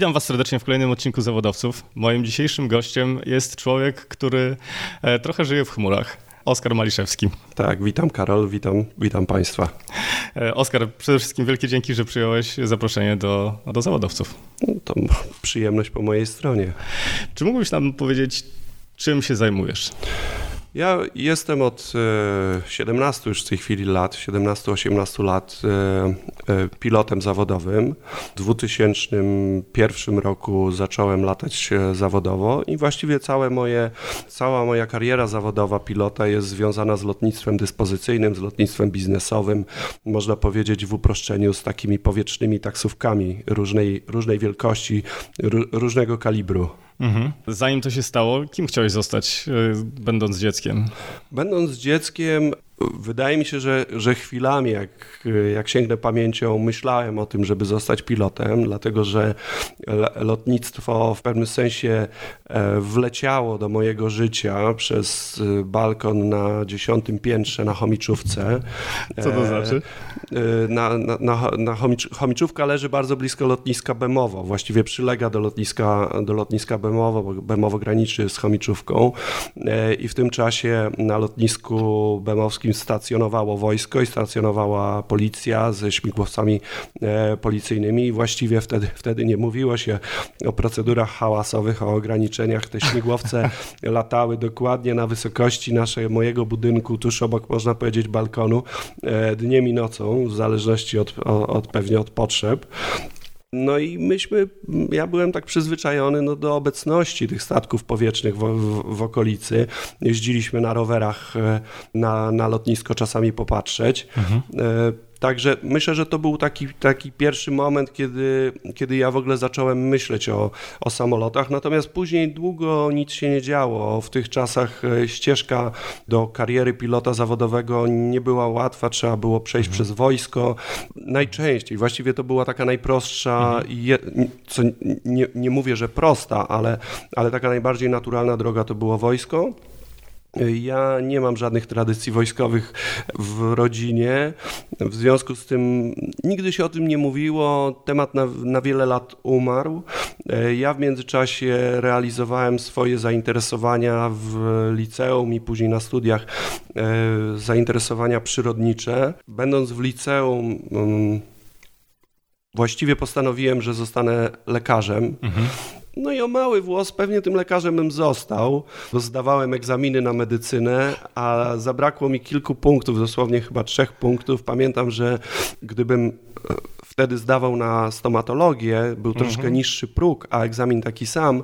Witam Was serdecznie w kolejnym odcinku Zawodowców. Moim dzisiejszym gościem jest człowiek, który e, trochę żyje w chmurach. Oskar Maliszewski. Tak, witam Karol, witam, witam Państwa. E, Oskar, przede wszystkim wielkie dzięki, że przyjąłeś zaproszenie do, do zawodowców. No, to przyjemność po mojej stronie. Czy mógłbyś nam powiedzieć, czym się zajmujesz? Ja jestem od 17 e, już w tej chwili lat, 17-18 lat e, e, pilotem zawodowym. W 2001 roku zacząłem latać zawodowo i właściwie całe moje, cała moja kariera zawodowa pilota jest związana z lotnictwem dyspozycyjnym, z lotnictwem biznesowym, można powiedzieć w uproszczeniu z takimi powietrznymi taksówkami różnej, różnej wielkości, różnego kalibru. Mhm. Zanim to się stało, kim chciałeś zostać, e, będąc dzieckiem? Będąc dzieckiem, wydaje mi się, że, że chwilami, jak, jak sięgnę pamięcią, myślałem o tym, żeby zostać pilotem, dlatego że lotnictwo w pewnym sensie e, wleciało do mojego życia przez e, balkon na dziesiątym piętrze na Chomiczówce. Co to znaczy? Na, na, na, na Chomicz, Chomiczówka leży bardzo blisko lotniska Bemowo, właściwie przylega do lotniska, do lotniska Bemowo, bo Bemowo graniczy z Chomiczówką. I w tym czasie na lotnisku bemowskim stacjonowało wojsko i stacjonowała policja ze śmigłowcami e, policyjnymi. I właściwie wtedy, wtedy nie mówiło się o procedurach hałasowych, o ograniczeniach. Te śmigłowce latały dokładnie na wysokości naszego, mojego budynku, tuż obok, można powiedzieć, balkonu, dniem i nocą, w zależności od, od pewnie od potrzeb. No i myśmy, ja byłem tak przyzwyczajony no, do obecności tych statków powietrznych w, w, w okolicy. Jeździliśmy na rowerach e, na, na lotnisko czasami popatrzeć. Mhm. Także myślę, że to był taki, taki pierwszy moment, kiedy, kiedy ja w ogóle zacząłem myśleć o, o samolotach. Natomiast później długo nic się nie działo. W tych czasach e, ścieżka do kariery pilota zawodowego nie była łatwa, trzeba było przejść mhm. przez wojsko. Najczęściej, właściwie to była taka najprostsza, mhm. je, co nie, nie mówię, że prosta, ale, ale taka najbardziej naturalna droga to było wojsko. Ja nie mam żadnych tradycji wojskowych w rodzinie, w związku z tym nigdy się o tym nie mówiło, temat na, na, wiele lat umarł. Ja w międzyczasie realizowałem swoje zainteresowania w liceum i później na studiach e, zainteresowania przyrodnicze. Będąc w liceum, mm, właściwie postanowiłem, że zostanę lekarzem. Mhm. No i o mały włos pewnie tym lekarzem bym został, bo zdawałem egzaminy na medycynę, a zabrakło mi kilku punktów, dosłownie chyba trzech punktów. Pamiętam, że gdybym e, wtedy zdawał na stomatologię, był troszkę mhm. niższy próg, a egzamin taki sam,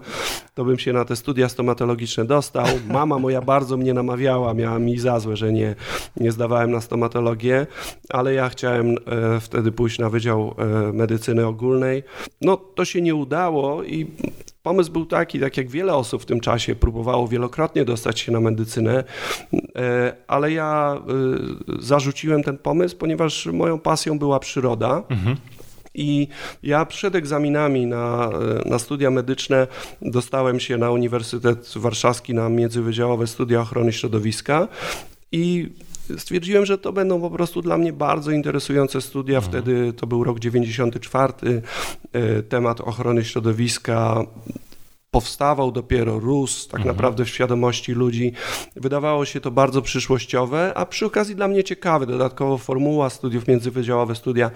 to bym się na te studia stomatologiczne dostał. Mama moja bardzo mnie namawiała, miała mi za złe, że nie, nie zdawałem na stomatologię, ale ja chciałem e, wtedy pójść na Wydział e, Medycyny Ogólnej. No to się nie udało i Pomysł był taki, tak jak wiele osób w tym czasie próbowało wielokrotnie dostać się na medycynę, e, ale ja zarzuciłem ten pomysł, ponieważ moją pasją była przyroda. Mhm. I ja przed egzaminami na, na studia medyczne dostałem się na Uniwersytet Warszawski na międzywydziałowe studia ochrony środowiska i stwierdziłem, że to będą po prostu dla mnie bardzo interesujące studia. Mhm. Wtedy to był rok 94, e, temat ochrony środowiska powstawał dopiero, rósł tak mhm. naprawdę w świadomości ludzi. Wydawało się to bardzo przyszłościowe, a przy okazji dla mnie ciekawe. Dodatkowo formuła studiów, międzywydziałowe studia,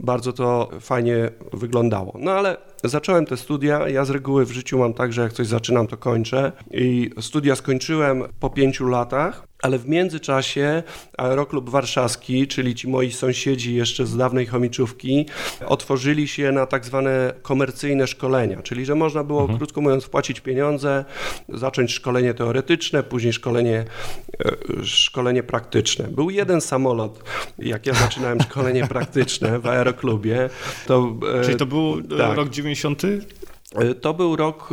bardzo to fajnie wyglądało. No ale zacząłem te studia. Ja z reguły w życiu mam tak, że jak coś zaczynam, to kończę. I studia skończyłem po pięciu latach ale w międzyczasie Aeroklub Warszawski, czyli ci moi sąsiedzi jeszcze z dawnej chomiczówki, otworzyli się na tak zwane komercyjne szkolenia, czyli że można było, mhm. krótko mówiąc, wpłacić pieniądze, zacząć szkolenie teoretyczne, później szkolenie, e, szkolenie praktyczne. Był jeden samolot, jak ja zaczynałem szkolenie praktyczne w Aeroklubie. To, e, czyli to był e, tak. rok 90? E, to był rok,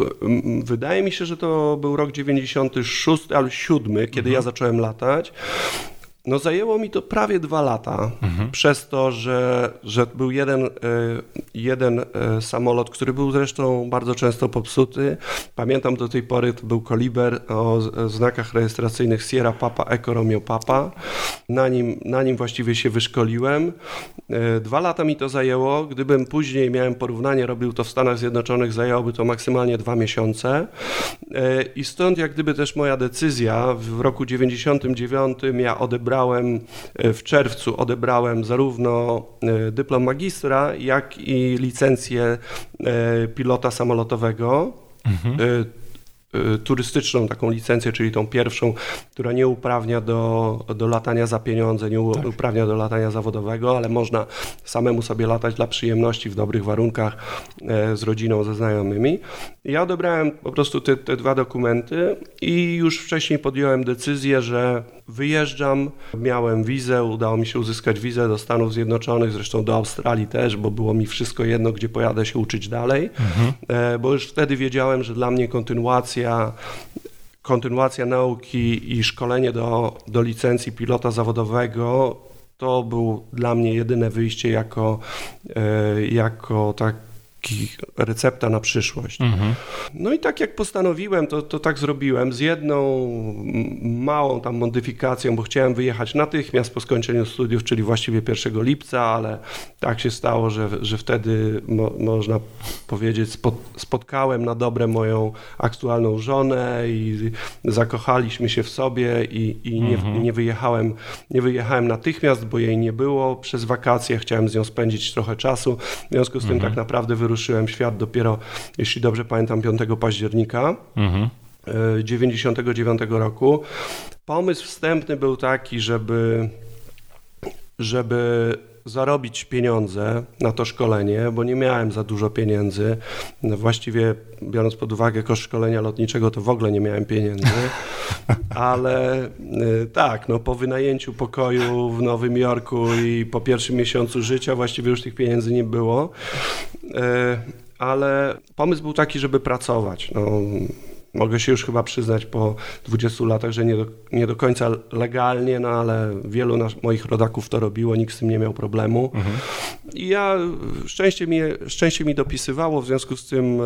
wydaje mi się, że to był rok 96 albo 7, kiedy mhm. ja zacząłem latać. No zajęło mi to prawie dwa lata, mhm. przez to, że, że był jeden, e, jeden e, samolot, który był zresztą bardzo często popsuty. Pamiętam do tej pory, to był Koliber o znakach rejestracyjnych Sierra Papa Eco Romeo Papa. Na nim, na nim właściwie się wyszkoliłem. E, dwa lata mi to zajęło. Gdybym później miałem porównanie, robił to w Stanach Zjednoczonych, zajęłoby to maksymalnie dwa miesiące. I stąd jak gdyby też moja decyzja w roku 99 ja odebrałem odebrałem e, w czerwcu odebrałem zarówno e, dyplom magistra, jak i licencję e, pilota samolotowego. Mhm turystyczną taką licencję, czyli tą pierwszą, która nie uprawnia do, do latania za pieniądze, nie tak. uprawnia do latania zawodowego, ale można samemu sobie latać dla przyjemności w dobrych warunkach z rodziną, ze znajomymi. Ja odebrałem po prostu te, te dwa dokumenty i już wcześniej podjąłem decyzję, że wyjeżdżam. Miałem wizę, udało mi się uzyskać wizę do Stanów Zjednoczonych, zresztą do Australii też, bo było mi wszystko jedno, gdzie pojadę się uczyć dalej, mhm. E, bo już wtedy wiedziałem, że dla mnie kontynuacja kontynuacja nauki i szkolenie do, do licencji pilota zawodowego to był dla mnie jedyne wyjście jako, e, jako tak recepta na przyszłość. Mhm. No i tak jak postanowiłem, to, to tak zrobiłem z jedną małą tam modyfikacją, bo chciałem wyjechać natychmiast po skończeniu studiów, czyli właściwie 1 lipca, ale tak się stało, że, że wtedy mo, można powiedzieć spot, spotkałem na dobre moją aktualną żonę i zakochaliśmy się w sobie i, i nie, mhm. nie, wyjechałem, nie wyjechałem natychmiast, bo jej nie było przez wakacje, chciałem z nią spędzić trochę czasu, w związku z tym mhm. tak naprawdę wyruszyłem świat dopiero, jeśli dobrze pamiętam, 5 października. Mhm. 99 roku. Pomysł wstępny był taki, żeby, żeby zarobić pieniądze na to szkolenie, bo nie miałem za dużo pieniędzy. Właściwie biorąc pod uwagę koszt szkolenia lotniczego, to w ogóle nie miałem pieniędzy. Ale y, tak, no po wynajęciu pokoju w Nowym Jorku i po pierwszym miesiącu życia właściwie już tych pieniędzy nie było. Y, ale pomysł był taki, żeby pracować. No, mogę się już chyba przyznać po 20 latach, że nie do, nie do końca legalnie, no ale wielu nas, moich rodaków to robiło, nikt z tym nie miał problemu. Mhm. I ja, szczęście mi, szczęście mi dopisywało, w związku z tym e,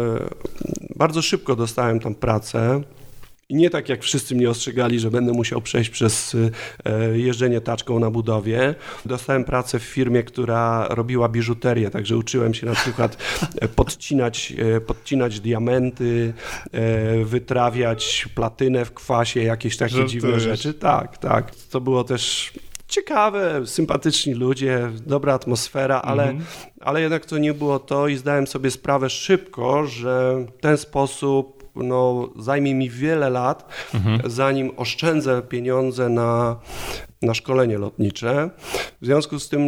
bardzo szybko dostałem tam pracę. I nie tak jak wszyscy mnie ostrzegali, że będę musiał przejść przez e, jeżdżenie taczką na budowie. Dostałem pracę w firmie, która robiła biżuterię, także uczyłem się na przykład e, podcinać, e, podcinać diamenty, wytrawiać platynę w kwasie, jakieś takie dziwne rzeczy. Tak, tak. To było też ciekawe, sympatyczni ludzie, dobra atmosfera, ale, mhm. ale jednak to nie było to i zdałem sobie sprawę szybko, że w ten sposób no, zajmie mi wiele lat, mhm. zanim oszczędzę pieniądze na, na szkolenie lotnicze. W związku z tym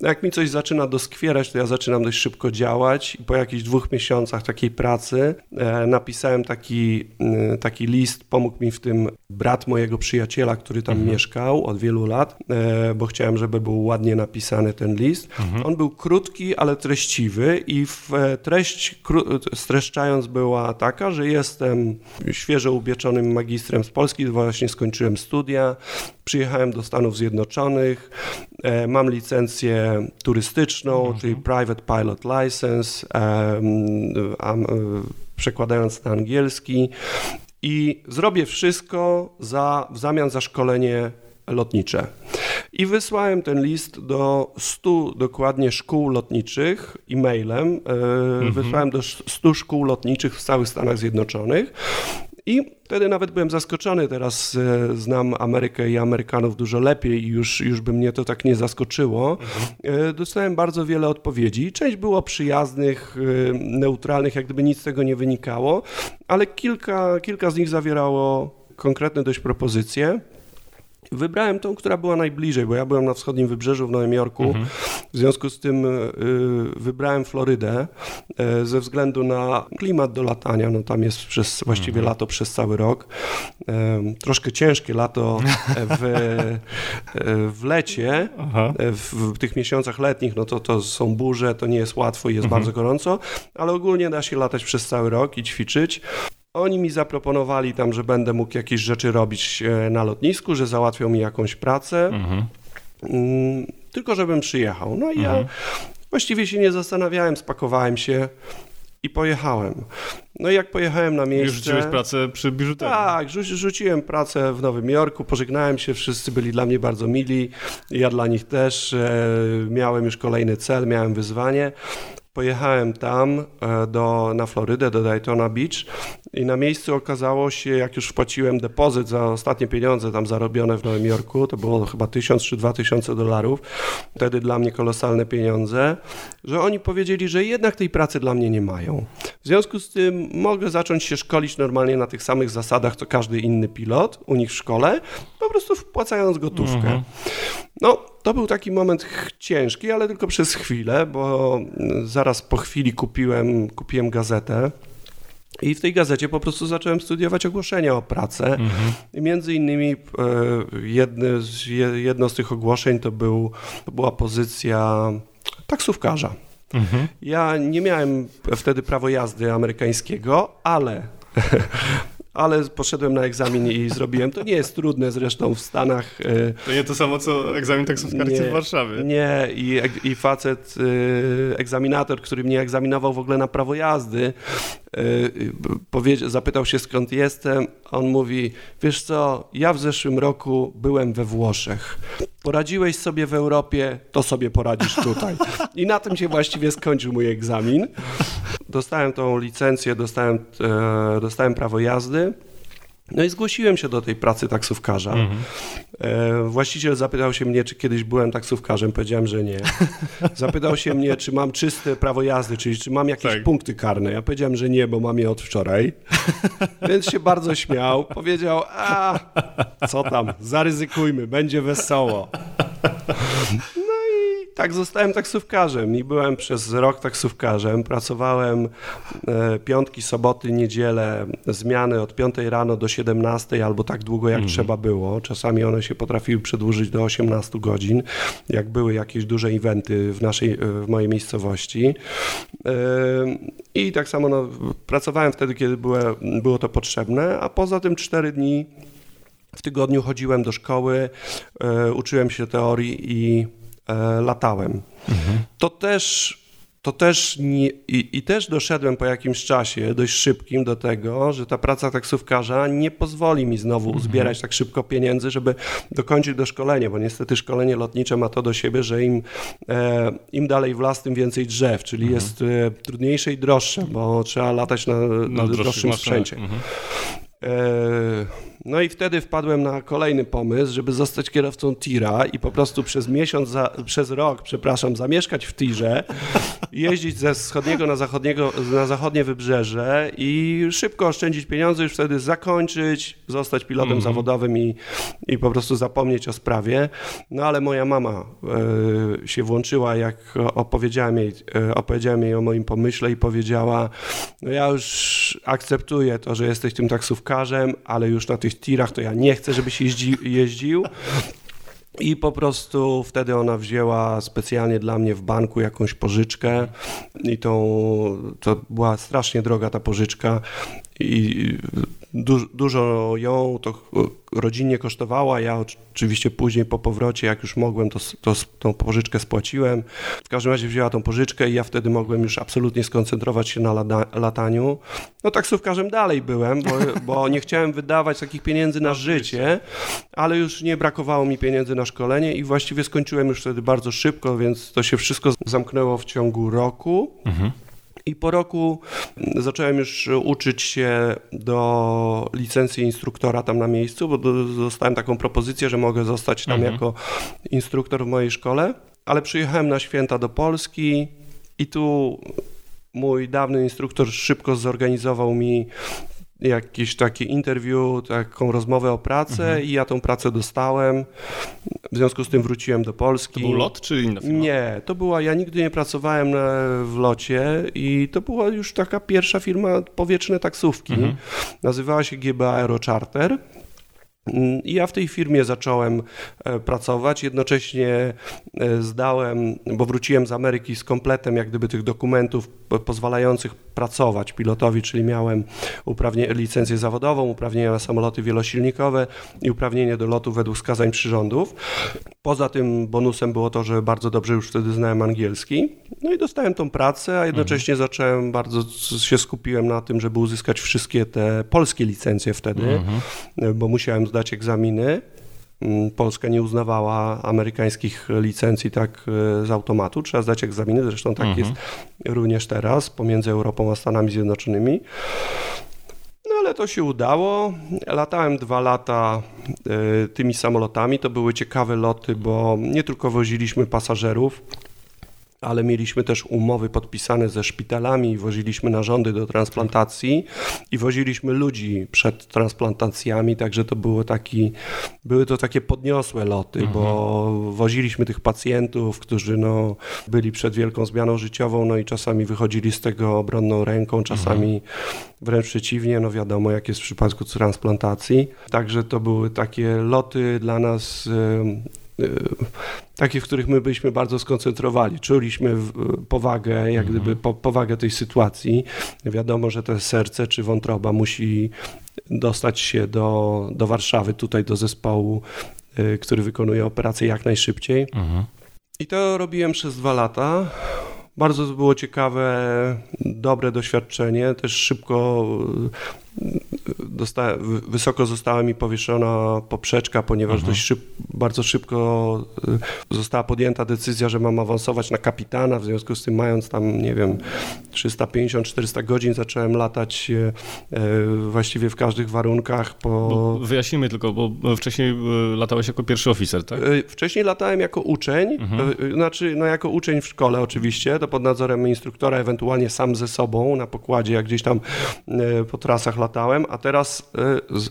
jak mi coś zaczyna doskwierać, to ja zaczynam dość szybko działać i po jakichś dwóch miesiącach takiej pracy e, napisałem taki, e, taki list, pomógł mi w tym brat mojego przyjaciela, który tam mhm. mieszkał od wielu lat, e, bo chciałem, żeby był ładnie napisany ten list. Mhm. On był krótki, ale treściwy i w treść streszczając była taka, że jestem świeżo upieczonym magistrem z Polski, właśnie skończyłem studia, przyjechałem do Stanów Zjednoczonych, mam licencję turystyczną, mhm. czyli Private Pilot License, um, przekładając na angielski i zrobię wszystko za, w zamian za szkolenie lotnicze. I wysłałem ten list do 100 dokładnie szkół lotniczych e-mailem. E, mhm. Wysłałem do 100 szkół lotniczych w całych Stanach Zjednoczonych. I wtedy nawet byłem zaskoczony. Teraz e, znam Amerykę i Amerykanów dużo lepiej i już, już by mnie to tak nie zaskoczyło. Mhm. E, dostałem bardzo wiele odpowiedzi. Część było przyjaznych, e, neutralnych, jak gdyby nic z tego nie wynikało, ale kilka, kilka z nich zawierało konkretne dość propozycje. Wybrałem tą, która była najbliżej, bo ja byłem na wschodnim wybrzeżu w Nowym Jorku. Mhm. W związku z tym y, wybrałem Florydę y, ze względu na klimat do latania. No, tam jest przez właściwie mhm. lato przez cały rok. Troszkę ciężkie lato w, w lecie, w, w, tych miesiącach letnich, no to, to są burze, to nie jest łatwo i jest mhm. bardzo gorąco, ale ogólnie da się latać przez cały rok i ćwiczyć. Oni mi zaproponowali tam, że będę mógł jakieś rzeczy robić e, na lotnisku, że załatwią mi jakąś pracę, Mhm. mm, tylko żebym przyjechał. No i ja właściwie się nie zastanawiałem, spakowałem się i pojechałem. No i jak pojechałem na miejsce... Już rzuciłeś pracę przy biżuterii. Tak, rzu- rzuciłem pracę w Nowym Jorku, pożegnałem się, wszyscy byli dla mnie bardzo mili, ja dla nich też. E, miałem już kolejny cel, miałem wyzwanie. Pojechałem tam e, do, na Florydę, do Daytona Beach i na miejscu okazało się, jak już wpłaciłem depozyt za ostatnie pieniądze tam zarobione w Nowym Jorku, to było chyba 1000 czy 2000 dolarów, wtedy dla mnie kolosalne pieniądze, że oni powiedzieli, że jednak tej pracy dla mnie nie mają. W związku z tym mogę zacząć się szkolić normalnie na tych samych zasadach, co każdy inny pilot u nich w szkole, po prostu wpłacając gotówkę. Mhm. No, to był taki moment ciężki, ale tylko przez chwilę, bo mm, zaraz po chwili kupiłem, kupiłem gazetę. I w tej gazecie po prostu zacząłem studiować ogłoszenia o pracę. I między innymi e, jedne z, je- jedno z tych ogłoszeń to, był, to była pozycja taksówkarza. Mhm. Ja nie miałem wtedy prawo jazdy amerykańskiego, ale, ale poszedłem na egzamin i zrobiłem. To nie jest trudne zresztą w Stanach. e, To nie to samo, co egzamin taksówkarski w Warszawie. Nie, i, i facet, y, egzaminator, który mnie egzaminował w ogóle na prawo jazdy, zapytał się skąd jestem. On mówi, wiesz co, ja w zeszłym roku byłem we Włoszech. Poradziłeś sobie w Europie, to sobie poradzisz tutaj. I na tym się właściwie skończył mój egzamin. Dostałem tą licencję, dostałem, e, dostałem prawo jazdy. No i zgłosiłem się do tej pracy taksówkarza. Mhm. E, Właściciel zapytał się mnie, czy kiedyś byłem taksówkarzem. Powiedziałem, że nie. Zapytał się mnie, czy mam czyste prawo jazdy, czyli czy mam jakieś Tak. punkty karne. Ja powiedziałem, że nie, bo mam je od wczoraj. Więc się bardzo śmiał. Powiedział, a co tam, zaryzykujmy, będzie wesoło. Tak zostałem taksówkarzem i byłem przez rok taksówkarzem. Pracowałem e, piątki, soboty, niedzielę, zmiany od 5 rano do 17 albo tak długo jak trzeba było. Czasami one się potrafiły przedłużyć do 18 godzin, jak były jakieś duże eventy w, naszej, e, w mojej miejscowości. E, I tak samo no, pracowałem wtedy, kiedy było, było to potrzebne, a poza tym 4 dni w tygodniu chodziłem do szkoły, uczyłem się teorii i e, latałem. To też, to też nie, i, i też doszedłem po jakimś czasie, dość szybkim, do tego, że ta praca taksówkarza nie pozwoli mi znowu uzbierać tak szybko pieniędzy, żeby dokończyć doszkolenie, bo niestety szkolenie lotnicze ma to do siebie, że im, e, im dalej w las, tym więcej drzew, czyli jest e, trudniejsze i droższe, bo trzeba latać na, na, Na droższym sprzęcie. Mhm. E, No i wtedy wpadłem na kolejny pomysł, żeby zostać kierowcą tira i po prostu przez miesiąc, za, przez rok, przepraszam, zamieszkać w tirze, jeździć ze wschodniego na, zachodniego, na zachodnie wybrzeże i szybko oszczędzić pieniądze, już wtedy zakończyć, zostać pilotem zawodowym i, i po prostu zapomnieć o sprawie. No ale moja mama e, się włączyła, jak opowiedziałem jej, e, opowiedziałem jej o moim pomyśle i powiedziała, no ja już akceptuję to, że jesteś tym taksówkarzem, ale już na tych tirach to ja nie chcę, żebyś jeździ, jeździł. I po prostu wtedy ona wzięła specjalnie dla mnie w banku jakąś pożyczkę i tą, to była strasznie droga ta pożyczka i du, dużo ją to rodzinnie kosztowała. Ja oczywiście później po powrocie, jak już mogłem, to, to tą pożyczkę spłaciłem. W każdym razie wzięła tą pożyczkę i ja wtedy mogłem już absolutnie skoncentrować się na lataniu. No taksówkarzem dalej byłem, bo, bo nie chciałem wydawać takich pieniędzy na życie, ale już nie brakowało mi pieniędzy na szkolenie i właściwie skończyłem już wtedy bardzo szybko, więc to się wszystko zamknęło w ciągu roku. I po roku zacząłem już uczyć się do licencji instruktora tam na miejscu, bo do- dostałem taką propozycję, że mogę zostać tam jako instruktor w mojej szkole, ale przyjechałem na święta do Polski i tu mój dawny instruktor szybko zorganizował mi jakieś takie interview, taką rozmowę o pracę i ja tą pracę dostałem. W związku z tym wróciłem do Polski. To był lot czy inna firma? Nie, to była, ja nigdy nie pracowałem na, w locie i to była już taka pierwsza firma powietrzne taksówki. Mhm. Nazywała się GB Aero Charter. I ja w tej firmie zacząłem e, pracować, jednocześnie e, zdałem, bo wróciłem z Ameryki z kompletem jak gdyby tych dokumentów pozwalających pracować pilotowi, czyli miałem licencję zawodową, uprawnienia na samoloty wielosilnikowe i uprawnienie do lotu według wskazań przyrządów. Poza tym bonusem było to, że bardzo dobrze już wtedy znałem angielski. No i dostałem tą pracę, a jednocześnie mhm. zacząłem, bardzo się skupiłem na tym, żeby uzyskać wszystkie te polskie licencje wtedy, mhm. bo musiałem zdać egzaminy. Mm, Polska nie uznawała amerykańskich licencji tak e, z automatu. Trzeba zdać egzaminy, zresztą tak mhm. jest również teraz pomiędzy Europą a Stanami Zjednoczonymi. No ale to się udało. Latałem dwa lata y, tymi samolotami. To były ciekawe loty, bo nie tylko woziliśmy pasażerów, ale mieliśmy też umowy podpisane ze szpitalami, woziliśmy narządy do transplantacji i woziliśmy ludzi przed transplantacjami, także to było taki, były to takie podniosłe loty, mhm. bo woziliśmy tych pacjentów, którzy no, byli przed wielką zmianą życiową, no i czasami wychodzili z tego obronną ręką, czasami mhm. wręcz przeciwnie, no wiadomo jak jest w przypadku transplantacji. Także to były takie loty dla nas takie, w których my byliśmy bardzo skoncentrowali. Czuliśmy powagę, jak gdyby mhm. po, powagę tej sytuacji. Wiadomo, że to serce czy wątroba musi dostać się do, do Warszawy, tutaj do zespołu, y, który wykonuje operację jak najszybciej. Mhm. I to robiłem przez dwa lata. Bardzo było ciekawe, dobre doświadczenie. Też szybko dosta, wysoko została mi powieszona poprzeczka, ponieważ mhm. dość szyb, bardzo szybko y, została podjęta decyzja, że mam awansować na kapitana, w związku z tym mając tam, nie wiem, 350-400 godzin zacząłem latać y, y, właściwie w każdych warunkach. Po... Bo wyjaśnijmy tylko, bo wcześniej latałeś jako pierwszy oficer, tak? Wcześniej latałem jako uczeń, mhm. znaczy no jako uczeń w szkole oczywiście, to pod nadzorem instruktora, ewentualnie sam ze sobą na pokładzie, jak gdzieś tam po trasach latałem, a teraz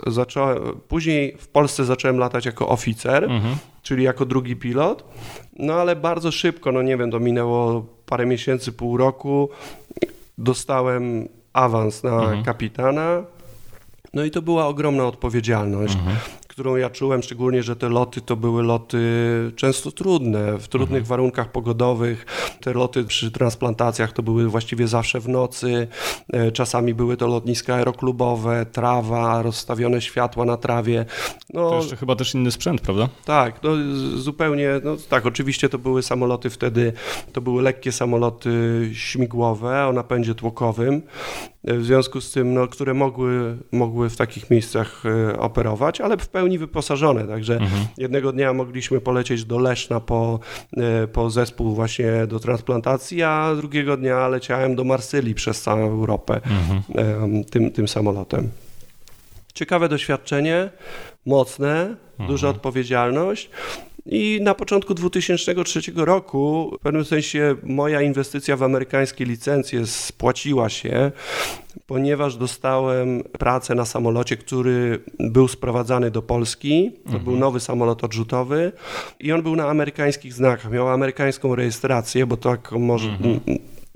y, zacząłem, później w Polsce zacząłem latać jako oficer, mhm. czyli jako drugi pilot, no ale bardzo szybko, no nie wiem, to minęło parę miesięcy, pół roku, dostałem awans na mhm. kapitana, no i to była ogromna odpowiedzialność. Mhm którą ja czułem, szczególnie, że te loty to były loty często trudne, w trudnych mhm. warunkach pogodowych. Te loty przy transplantacjach to były właściwie zawsze w nocy. E, czasami były to lotniska aeroklubowe, trawa, rozstawione światła na trawie. No, to jeszcze chyba też inny sprzęt, prawda? Tak, no zupełnie, no tak, oczywiście to były samoloty wtedy, to były lekkie samoloty śmigłowe o napędzie tłokowym w związku z tym, no, które mogły, mogły w takich miejscach e, operować, ale w pełni wyposażone. Także mhm. jednego dnia mogliśmy polecieć do Leszna po, e, po zespół właśnie do transplantacji, a drugiego dnia leciałem do Marsylii przez całą Europę mhm. tym, tym samolotem. Ciekawe doświadczenie, mocne, mhm. duża odpowiedzialność. I na początku 2003 roku, w pewnym sensie, moja inwestycja w amerykańskie licencje spłaciła się, ponieważ dostałem pracę na samolocie, który był sprowadzany do Polski. To mhm. był nowy samolot odrzutowy i on był na amerykańskich znakach. Miał amerykańską rejestrację, bo tak może. Mhm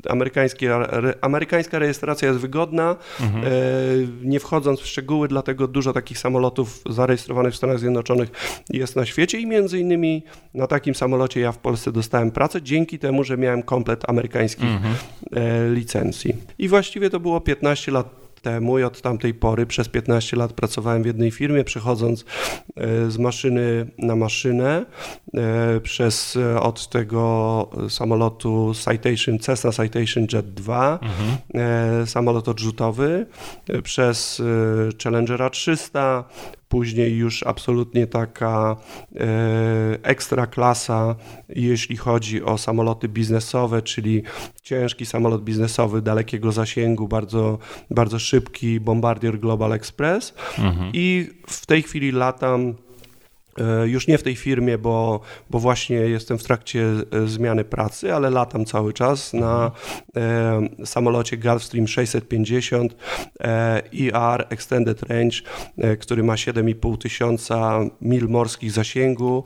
amerykańskie, amerykańska rejestracja jest wygodna, mhm. E, nie wchodząc w szczegóły, dlatego dużo takich samolotów zarejestrowanych w Stanach Zjednoczonych jest na świecie i między innymi na takim samolocie ja w Polsce dostałem pracę dzięki temu, że miałem komplet amerykańskich mhm. E, licencji. I właściwie to było 15 lat temu i od tamtej pory przez 15 lat pracowałem w jednej firmie, przechodząc e, z maszyny na maszynę, e, przez e, od tego samolotu Citation, Cessna Citation Jet 2, mhm. samolot odrzutowy, przez Challengera 300, później już absolutnie taka e, ekstra klasa, jeśli chodzi o samoloty biznesowe, czyli ciężki samolot biznesowy dalekiego zasięgu, bardzo, bardzo szybki Bombardier Global Express mhm. i w tej chwili latam już nie w tej firmie, bo, bo właśnie jestem w trakcie e, zmiany pracy, ale latam cały czas na e, samolocie Gulfstream 650 e, ER Extended Range, e, który ma 7,5 tysiąca mil morskich zasięgu.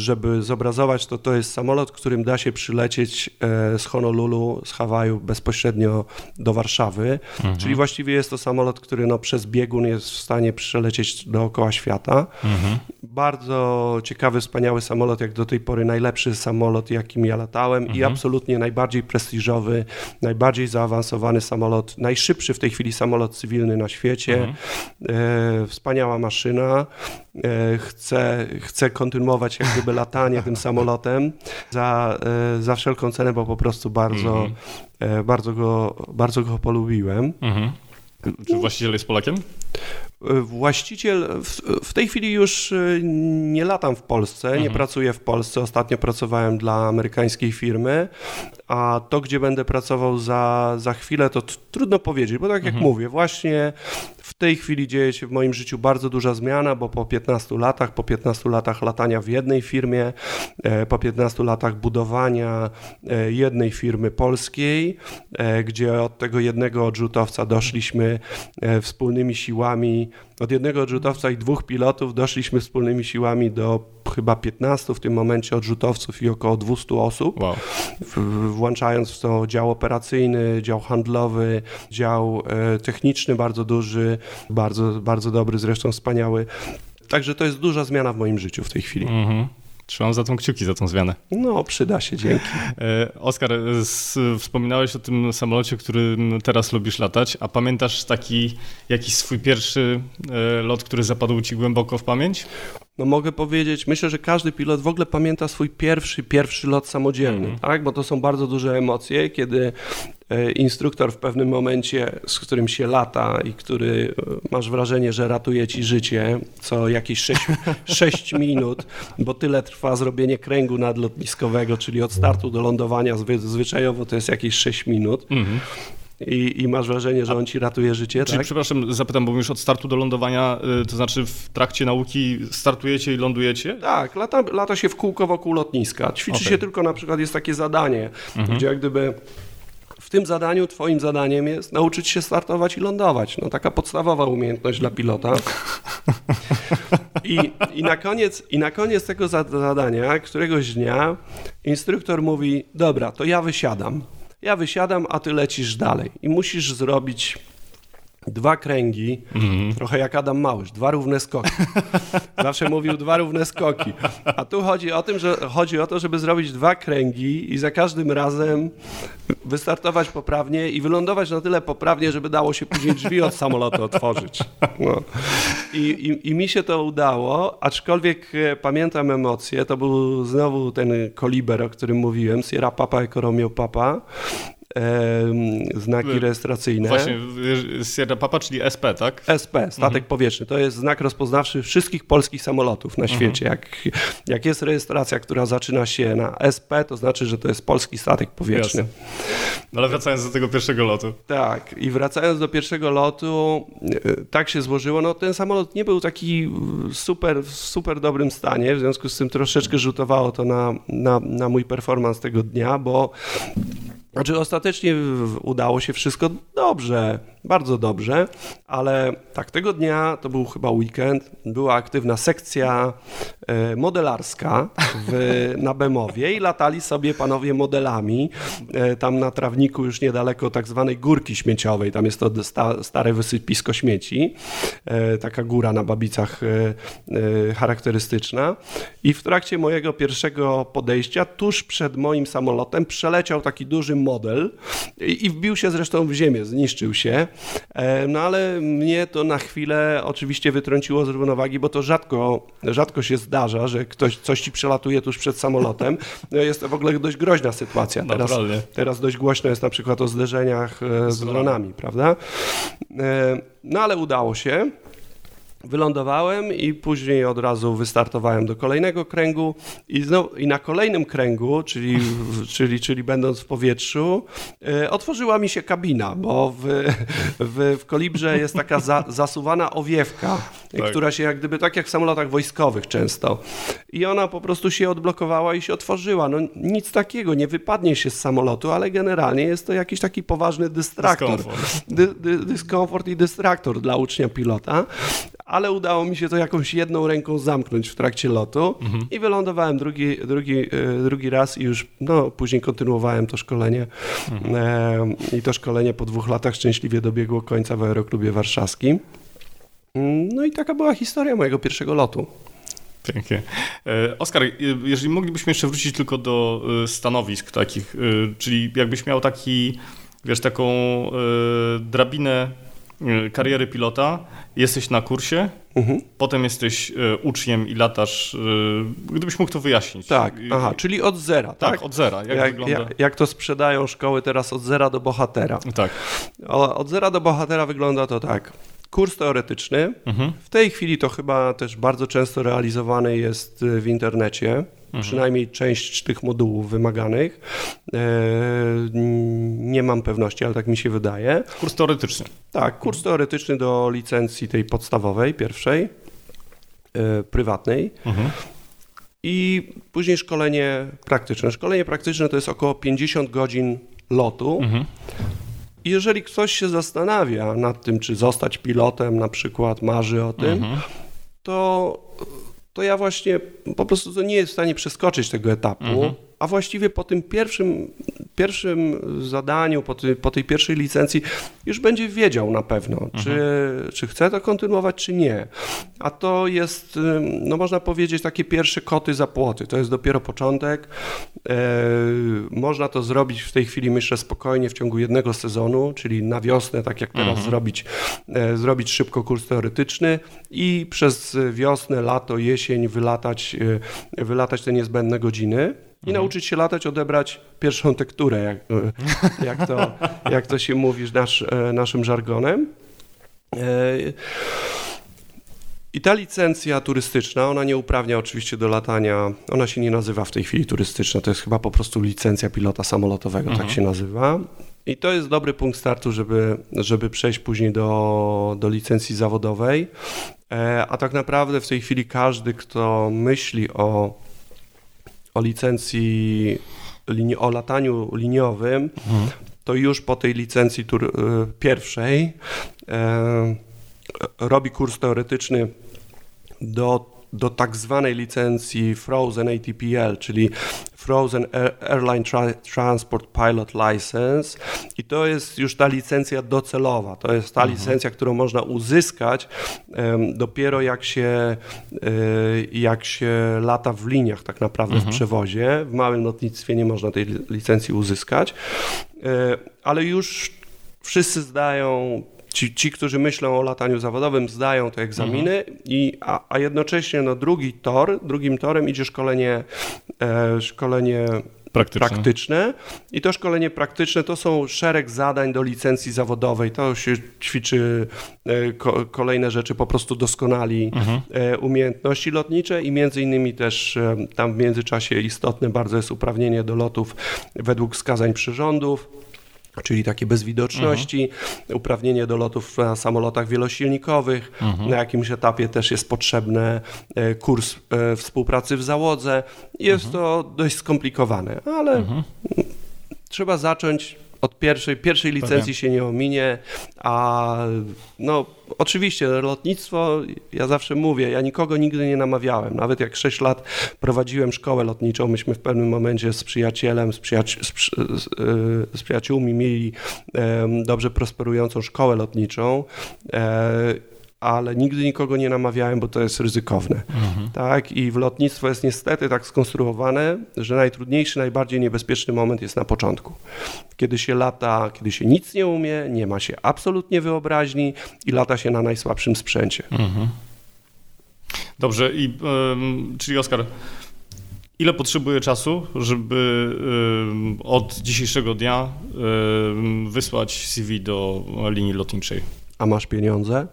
Żeby zobrazować, to to jest samolot, którym da się przylecieć e, z Honolulu, z Hawaju bezpośrednio do Warszawy, mhm. czyli właściwie jest to samolot, który no, przez biegun jest w stanie przylecieć dookoła świata. Mhm. Bardzo ciekawy, wspaniały samolot, jak do tej pory najlepszy samolot, jakim ja latałem mhm. i absolutnie najbardziej prestiżowy, najbardziej zaawansowany samolot, najszybszy w tej chwili samolot cywilny na świecie. Mhm. E, wspaniała maszyna. E, chcę, chcę kontynuować jak gdyby latanie tym samolotem za, e, za wszelką cenę, bo po prostu bardzo, mhm. bardzo, go, bardzo go polubiłem. Mhm. Czy właściciel jest Polakiem? Właściciel, w, w, tej chwili już nie latam w Polsce, mhm. nie pracuję w Polsce. Ostatnio pracowałem dla amerykańskiej firmy, a to, gdzie będę pracował za, za chwilę, to trudno powiedzieć, bo tak jak mhm. mówię, właśnie w tej chwili dzieje się w moim życiu bardzo duża zmiana, bo po 15 latach, po 15 latach latania w jednej firmie, e, po 15 latach budowania e, jednej firmy polskiej, e, gdzie od tego jednego odrzutowca doszliśmy wspólnymi siłami od jednego odrzutowca i dwóch pilotów doszliśmy wspólnymi siłami do chyba 15 w tym momencie odrzutowców i około 200 osób, wow. włączając w to dział operacyjny, dział handlowy, dział e, techniczny bardzo duży, bardzo, bardzo dobry, zresztą wspaniały. Także to jest duża zmiana w moim życiu w tej chwili. Mhm. Trzymam za tą kciuki, za tą zmianę. No, przyda się, dzięki. E, Oskar, wspominałeś o tym samolocie, którym teraz lubisz latać, a pamiętasz taki jakiś swój pierwszy e, lot, który zapadł ci głęboko w pamięć? No mogę powiedzieć, myślę, że każdy pilot w ogóle pamięta swój pierwszy, pierwszy lot samodzielny, mm. tak? Bo to są bardzo duże emocje, kiedy e, instruktor w pewnym momencie, z którym się lata i który e, masz wrażenie, że ratuje ci życie co jakieś 6, 6 minut, bo tyle trwa zrobienie kręgu nadlotniskowego, czyli od startu do lądowania zwyczajowo to jest jakieś 6 minut. Mm i, i masz wrażenie, że on ci ratuje życie, Czyli, tak? przepraszam, zapytam, bo już od startu do lądowania, y, to znaczy w trakcie nauki startujecie i lądujecie? Tak, lata, lata się w kółko wokół lotniska. Ćwiczy okay. się tylko, na przykład jest takie zadanie, mhm. gdzie jak gdyby w tym zadaniu twoim zadaniem jest nauczyć się startować i lądować. No taka podstawowa umiejętność dla pilota. I, i, na, koniec, i na koniec tego zadania, któregoś dnia instruktor mówi, dobra, to ja wysiadam. Ja wysiadam, a ty lecisz dalej. I musisz zrobić dwa kręgi, mm. trochę jak Adam Małysz, dwa równe skoki. Zawsze mówił dwa równe skoki. A tu chodzi o tym, że chodzi o to, żeby zrobić dwa kręgi i za każdym razem wystartować poprawnie i wylądować na tyle poprawnie, żeby dało się później drzwi od samolotu otworzyć. No. I, i, I, mi się to udało, aczkolwiek e, pamiętam emocje. To był znowu ten koliber, o którym mówiłem, Sierra Papa Eco Romeo Papa znaki rejestracyjne. Właśnie, Sierra Papa, czyli SP, tak? SP, statek mhm. powietrzny. To jest znak rozpoznawczy wszystkich polskich samolotów na mhm. świecie. Jak, jak jest rejestracja, która zaczyna się na SP, to znaczy, że to jest polski statek powietrzny. No ale wracając do tego pierwszego lotu. Tak, i wracając do pierwszego lotu, e, tak się złożyło. No, ten samolot nie był taki super, w super dobrym stanie, w związku z tym troszeczkę rzutowało to na, na, na mój performance tego dnia, bo znaczy, ostatecznie udało się wszystko dobrze, bardzo dobrze, ale tak, tego dnia, to był chyba weekend, była aktywna sekcja e, modelarska w, na Bemowie i latali sobie panowie modelami e, tam na trawniku już niedaleko tak zwanej górki śmieciowej, tam jest to sta, stare wysypisko śmieci, e, taka góra na Babicach charakterystyczna i w trakcie mojego pierwszego podejścia, tuż przed moim samolotem przeleciał taki duży model i, i wbił się zresztą w ziemię, zniszczył się, no ale mnie to na chwilę oczywiście wytrąciło z równowagi, bo to rzadko, rzadko się zdarza, że ktoś coś ci przelatuje tuż przed samolotem. No jest to w ogóle dość groźna sytuacja. Teraz, teraz dość głośno jest na przykład o zderzeniach e, z dronami, prawda? E, no ale udało się. Wylądowałem i później od razu wystartowałem do kolejnego kręgu i, znowu, i na kolejnym kręgu, czyli, czyli, czyli będąc w powietrzu, e, otworzyła mi się kabina, bo w, w, w kolibrze jest taka za, zasuwana owiewka, tak. która się jak gdyby, tak jak w samolotach wojskowych często. I ona po prostu się odblokowała i się otworzyła. No nic takiego, nie wypadnie się z samolotu, ale generalnie jest to jakiś taki poważny dystraktor. Dyskomfort. Dy, dy, dyskomfort i dystraktor dla ucznia pilota ale udało mi się to jakąś jedną ręką zamknąć w trakcie lotu mhm. i wylądowałem drugi, drugi, e, drugi raz i już no, później kontynuowałem to szkolenie mhm. e, i to szkolenie po dwóch latach szczęśliwie dobiegło końca w Aeroklubie Warszawskim. No i taka była historia mojego pierwszego lotu. Pięknie. E, Oskar, jeżeli moglibyśmy jeszcze wrócić tylko do stanowisk takich, czyli jakbyś miał taki, wiesz, taką drabinę kariery pilota, jesteś na kursie, mhm. potem jesteś e, uczniem i latasz. E, gdybyś mógł to wyjaśnić. Tak, aha, czyli od zera, tak? Tak, od zera. Jak, jak, wygląda? Jak, jak, to sprzedają szkoły teraz od zera do bohatera. Tak. Od zera do bohatera wygląda to tak. Kurs teoretyczny. Mhm. W tej chwili to chyba też bardzo często realizowany jest w internecie. Mhm. Przynajmniej część tych modułów wymaganych. E, nie mam pewności, ale tak mi się wydaje. Kurs teoretyczny. Tak, kurs teoretyczny do licencji tej podstawowej, pierwszej, e, prywatnej. Mhm. I później szkolenie praktyczne. Szkolenie praktyczne to jest około 50 godzin lotu. Mhm. I jeżeli ktoś się zastanawia nad tym, czy zostać pilotem, na przykład marzy o tym, mhm. to to ja właśnie po prostu nie jest w stanie przeskoczyć tego etapu, mhm. a właściwie po tym pierwszym, pierwszym zadaniu, po, ty, po tej pierwszej licencji już będzie wiedział na pewno, mhm. czy, czy chce to kontynuować, czy nie. A to jest, no można powiedzieć, takie pierwsze koty za płoty. To jest dopiero początek. E, można to zrobić w tej chwili, myślę, spokojnie w ciągu jednego sezonu, czyli na wiosnę, tak jak teraz mhm. zrobić, e, zrobić szybko kurs teoretyczny i przez wiosnę, lato, jesień wylatać, e, wylatać te niezbędne godziny i mhm. nauczyć się latać, odebrać pierwszą tekturę, jak, e, jak, to, jak to się mówi nasz, e, naszym żargonem. I ta licencja turystyczna, ona nie uprawnia oczywiście do latania, ona się nie nazywa w tej chwili turystyczna, to jest chyba po prostu licencja pilota samolotowego, tak mhm. tak się nazywa. I to jest dobry punkt startu, żeby, żeby przejść później do, do licencji zawodowej. E, a tak naprawdę w tej chwili każdy, kto myśli o, o licencji, o lataniu liniowym, mhm. to już po tej licencji tur, e, pierwszej e, robi kurs teoretyczny do do tak zwanej licencji Frozen ATPL, czyli Frozen Airline Tra Transport Pilot License i to jest już ta licencja docelowa. To jest ta mhm. licencja, którą można uzyskać um, dopiero jak się, y, jak się lata w liniach tak naprawdę mhm. w przewozie. W małym lotnictwie nie można tej licencji uzyskać, y, ale już wszyscy zdają ci, ci, którzy myślą o lataniu zawodowym, zdają te egzaminy, mhm. i, a, a, jednocześnie no, drugi tor, drugim torem idzie szkolenie, e, szkolenie Praktyczne. praktyczne. I to szkolenie praktyczne to są szereg zadań do licencji zawodowej. To się ćwiczy e, ko kolejne rzeczy, po prostu doskonali mhm. e, umiejętności lotnicze i między innymi też e, tam w międzyczasie istotne bardzo jest uprawnienie do lotów według wskazań przyrządów czyli takie bezwidoczności, mhm. uprawnienie do lotów na samolotach wielosilnikowych. Mhm. Na jakimś etapie też jest potrzebny e, kurs e, współpracy w załodze. Jest mhm. to dość skomplikowane, ale mhm. trzeba zacząć od pierwszej, pierwszej licencji się nie ominie, a no oczywiście lotnictwo, ja zawsze mówię, ja nikogo nigdy nie namawiałem, nawet jak 6 lat prowadziłem szkołę lotniczą, myśmy w pewnym momencie z przyjacielem, z, przyjaci z, z, e, z przyjaciółmi mieli dobrze prosperującą szkołę lotniczą e, ale nigdy nikogo nie namawiałem, bo to jest ryzykowne. Mhm. Tak? I w lotnictwo jest niestety tak skonstruowane, że najtrudniejszy, najbardziej niebezpieczny moment jest na początku. Kiedy się lata, kiedy się nic nie umie, nie ma się absolutnie wyobraźni i lata się na najsłabszym sprzęcie. Mhm. Dobrze, i czyli Oskar, ile potrzebuje czasu, żeby od dzisiejszego dnia wysłać CV do linii lotniczej? A masz pieniądze?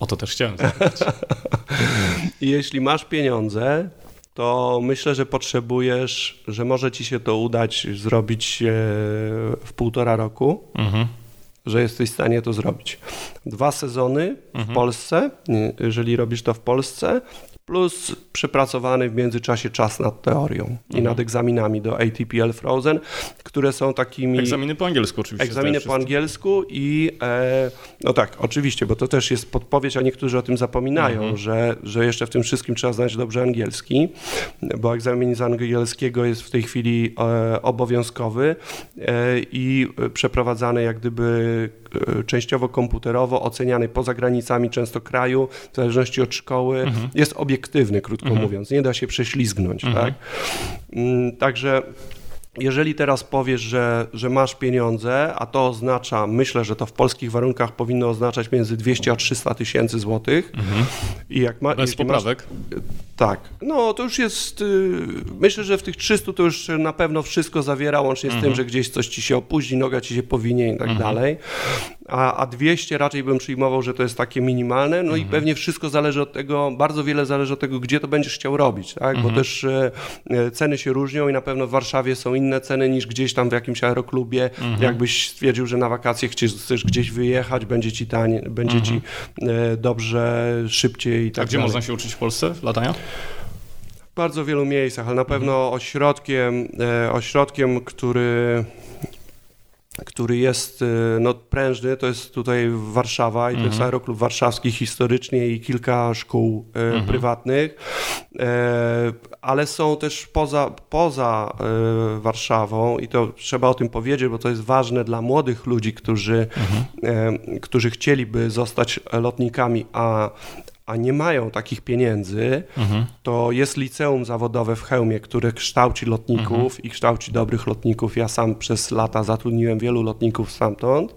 O to też chciałem zapytać. Jeśli masz pieniądze, to myślę, że potrzebujesz, że może ci się to udać zrobić e, w półtora roku, mhm. że jesteś w stanie to zrobić. Dwa sezony mhm. w Polsce, jeżeli robisz to w Polsce, plus przepracowany w międzyczasie czas nad teorią mhm. i nad egzaminami do ATPL Frozen, które są takimi... Egzaminy po angielsku oczywiście. Egzaminy po angielsku i e, no tak, oczywiście, bo to też jest podpowiedź, a niektórzy o tym zapominają, mhm. że, że jeszcze w tym wszystkim trzeba znać dobrze angielski, bo egzamin z angielskiego jest w tej chwili e, obowiązkowy e, i przeprowadzany jak gdyby e, częściowo komputerowo, oceniany poza granicami często kraju, w zależności od szkoły, mhm. jest obiektywny, krótko mhm. mówiąc, nie da się prześlizgnąć. Mhm. Tak? Mm, także jeżeli teraz powiesz, że, że masz pieniądze, a to oznacza, myślę, że to w polskich warunkach powinno oznaczać między 200 a 300 tysięcy złotych. Mhm. I jak ma, Bez poprawek? Masz, tak. No to już jest, y, myślę, że w tych 300 to już na pewno wszystko zawiera, łącznie z mhm. tym, że gdzieś coś ci się opóźni, noga ci się powinie i tak mhm. dalej. A, a 200 raczej bym przyjmował, że to jest takie minimalne. No i mhm. pewnie wszystko zależy od tego, bardzo wiele zależy od tego, gdzie to będziesz chciał robić, tak? Bo też e, e, ceny się różnią i na pewno w Warszawie są inne inne ceny niż gdzieś tam w jakimś aeroklubie. Mhm. Jakbyś stwierdził, że na wakacje chcesz, chcesz gdzieś wyjechać, będzie ci taniej, będzie mhm. ci e, dobrze, szybciej i tak A gdzie dalej. można się uczyć w Polsce latania? W bardzo wielu miejscach, ale na pewno mhm. ośrodkiem, e, ośrodkiem, który który jest y, no, prężny, to jest tutaj Warszawa i to jest mhm. Aeroklub Warszawski historycznie i kilka szkół e, mhm. prywatnych, e, ale są też poza, poza e, Warszawą i to trzeba o tym powiedzieć, bo to jest ważne dla młodych ludzi, którzy, mhm. którzy chcieliby zostać lotnikami, a a nie mają takich pieniędzy, mhm. to jest liceum zawodowe w Chełmie, które kształci lotników mhm. i kształci dobrych lotników. Ja sam przez lata zatrudniłem wielu lotników stamtąd.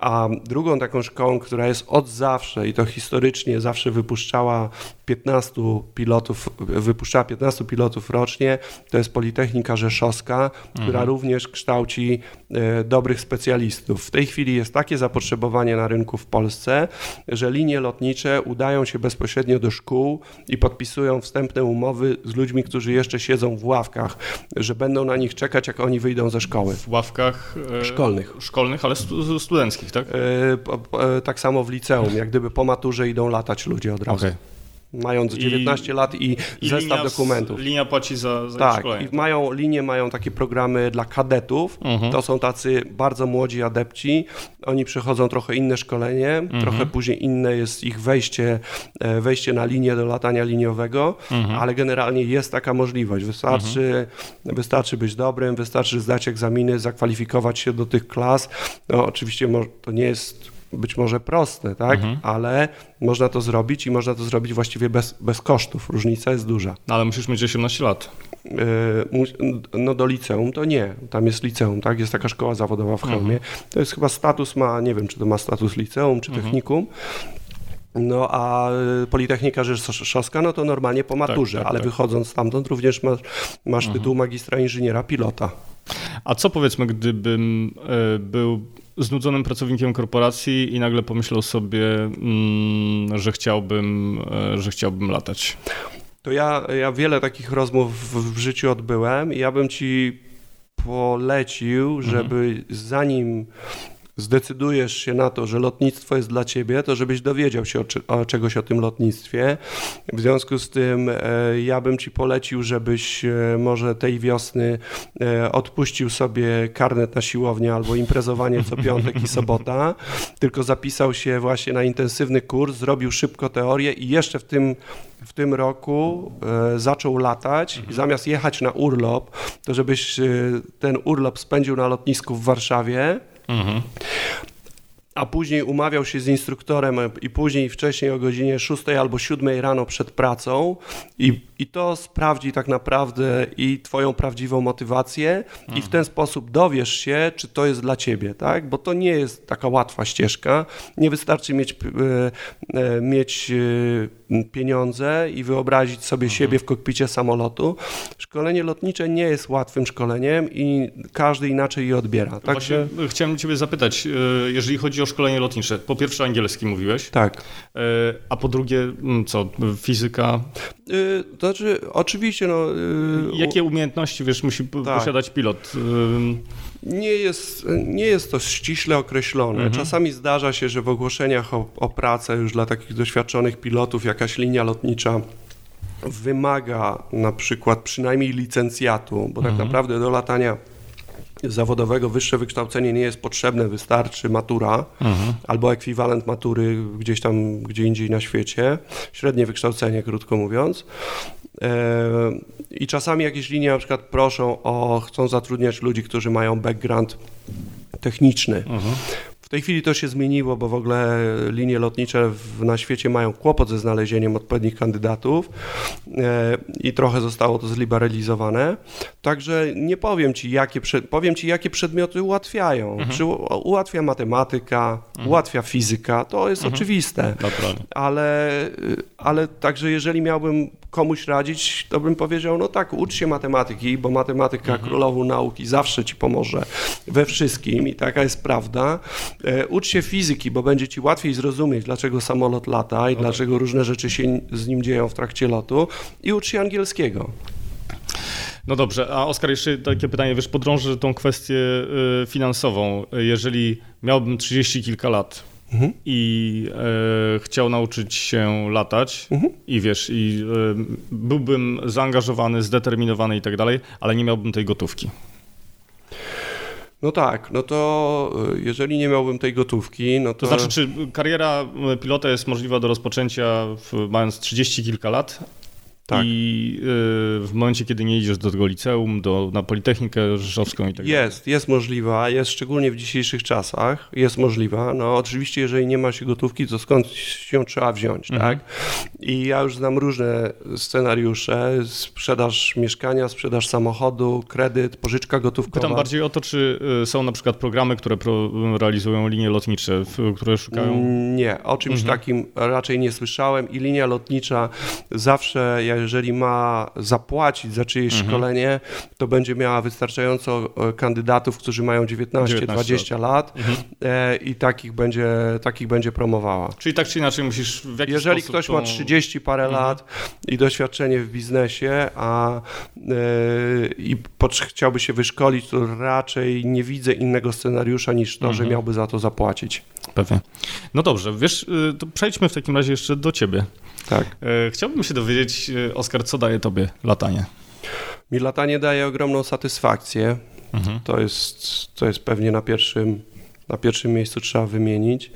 A drugą taką szkołą, która jest od zawsze i to historycznie zawsze wypuszczała 15 pilotów, wypuszczała 15 pilotów rocznie, to jest Politechnika Rzeszowska, która mhm. również kształci e, dobrych specjalistów. W tej chwili jest takie zapotrzebowanie na rynku w Polsce, że linie lotnicze udają się bezpośrednio do szkół i podpisują wstępne umowy z ludźmi, którzy jeszcze siedzą w ławkach, że będą na nich czekać, jak oni wyjdą ze szkoły. W ławkach e, szkolnych. Szkolnych, ale stu, studenckich, tak? E, e, tak samo w liceum, jak gdyby po maturze idą latać ludzie od razu. Okay mając 19 I, lat i, i zestaw dokumentów. Linia płaci za, za tak, szkolenie. i mają linie, mają takie programy dla kadetów. Mhm. To są tacy bardzo młodzi adepci. Oni przechodzą trochę inne szkolenie, mhm. trochę później inne jest ich wejście, e, wejście na linię do latania liniowego, mhm. ale generalnie jest taka możliwość. Wystarczy, mhm. wystarczy być dobrym, wystarczy zdać egzaminy, zakwalifikować się do tych klas. No, oczywiście to nie jest być może proste, tak? Mhm. Ale można to zrobić i można to zrobić właściwie bez, bez kosztów. Różnica jest duża. No, ale musisz mieć 18 lat. E, no do liceum to nie. Tam jest liceum, tak? Jest taka szkoła zawodowa w Chełmie. Mhm. To jest chyba status ma, nie wiem, czy to ma status liceum, czy mhm. technikum. No a Politechnika Rzeszowska, no to normalnie po maturze, tak, tak, ale tak. wychodząc stamtąd również masz, masz mhm. tytuł magistra inżyniera pilota. A co powiedzmy, gdybym y, był znudzonym pracownikiem korporacji i nagle pomyślał sobie, mm, że chciałbym, e, że chciałbym latać? To ja, ja wiele takich rozmów w, w życiu odbyłem i ja bym ci polecił, mhm. żeby mhm. zanim zdecydujesz się na to, że lotnictwo jest dla ciebie, to żebyś dowiedział się o, o czegoś o tym lotnictwie. W związku z tym e, ja bym ci polecił, żebyś e, może tej wiosny e, odpuścił sobie karnet na siłownię albo imprezowanie co piątek i sobota, tylko zapisał się właśnie na intensywny kurs, zrobił szybko teorię i jeszcze w tym w tym roku zaczął latać mhm. i zamiast jechać na urlop, to żebyś ten urlop spędził na lotnisku w Warszawie, Mhm. A później umawiał się z instruktorem i później wcześniej o godzinie 6 albo 7 rano przed pracą i, i to sprawdzi tak naprawdę i twoją prawdziwą motywację mhm. i w ten sposób dowiesz się, czy to jest dla ciebie, tak? Bo to nie jest taka łatwa ścieżka. Nie wystarczy mieć, e, e mieć e, pieniądze i wyobrazić sobie mhm. siebie w kokpicie samolotu. Szkolenie lotnicze nie jest łatwym szkoleniem i każdy inaczej je odbiera. Także... Chciałem Ciebie zapytać, jeżeli chodzi o szkolenie lotnicze, po pierwsze angielski mówiłeś. Tak. A po drugie, co, fizyka? To znaczy, oczywiście, no... Jakie umiejętności, wiesz, musi tak. posiadać pilot? Nie jest, nie jest to ściśle określone. Mhm. Czasami zdarza się, że w ogłoszeniach o, o pracę już dla takich doświadczonych pilotów jakaś linia lotnicza wymaga na przykład przynajmniej licencjatu, bo tak naprawdę do latania zawodowego wyższe wykształcenie nie jest potrzebne, wystarczy matura albo ekwiwalent matury gdzieś tam, gdzie indziej na świecie, średnie wykształcenie, krótko mówiąc. E, I czasami jakieś linie na przykład proszą o, chcą zatrudniać ludzi, którzy mają background techniczny. W tej chwili to się zmieniło, bo w ogóle linie lotnicze w, na świecie mają kłopot ze znalezieniem odpowiednich kandydatów e, i trochę zostało to zliberalizowane. Także nie powiem ci, jakie, powiem ci, jakie przedmioty ułatwiają. Czy u- ułatwia matematyka, ułatwia fizyka, to jest oczywiste. Naturalnie. Ale, ale także jeżeli miałbym komuś radzić, to bym powiedział, no tak, ucz się matematyki, bo matematyka królową nauki zawsze ci pomoże we wszystkim i taka jest prawda. E, ucz się fizyki, bo będzie ci łatwiej zrozumieć, dlaczego samolot lata i dlaczego różne rzeczy się z nim dzieją w trakcie lotu i ucz się angielskiego. No dobrze, a Oskar, jeszcze takie pytanie, wiesz, podrążę tą kwestię y, finansową. Jeżeli miałbym 30 kilka lat Mhm. i e, chciał nauczyć się latać Mhm. i wiesz, i e, byłbym zaangażowany, zdeterminowany i tak dalej, ale nie miałbym tej gotówki. No tak, no to y, jeżeli nie miałbym tej gotówki, no to... To znaczy, czy kariera e, pilota jest możliwa do rozpoczęcia w, mając 30 kilka lat? Tak. I y, w momencie, kiedy nie idziesz do tego liceum, do, na Politechnikę Rzeszowską i tak dalej. Jest, jest możliwa, jest szczególnie w dzisiejszych czasach, jest możliwa. No oczywiście, jeżeli nie ma się gotówki, to skąd się trzeba wziąć, Mhm. tak? I ja już znam różne scenariusze, sprzedaż mieszkania, sprzedaż samochodu, kredyt, pożyczka gotówkowa. Pytam bardziej o to, czy y, są na przykład programy, które pro, realizują linie lotnicze, które szukają. Nie, o czymś Mhm. takim raczej nie słyszałem i linia lotnicza zawsze, jeżeli ma zapłacić za czyjeś Mhm. szkolenie, to będzie miała wystarczająco e, kandydatów, którzy mają 19-20 lat Mhm. e, i takich będzie, takich będzie promowała. Czyli tak czy inaczej musisz w jakiś Jeżeli ktoś tą... ma 30 parę Mhm. lat i doświadczenie w biznesie, a e, i chciałby się wyszkolić, to raczej nie widzę innego scenariusza niż to, że Mhm. miałby za to zapłacić. Pewnie. No dobrze, wiesz, y, to przejdźmy w takim razie jeszcze do ciebie. Tak. E, Chciałbym się dowiedzieć, y, Oskar, co daje tobie latanie? Mi latanie daje ogromną satysfakcję. Mhm. To jest, to jest pewnie na pierwszym, na pierwszym miejscu trzeba wymienić.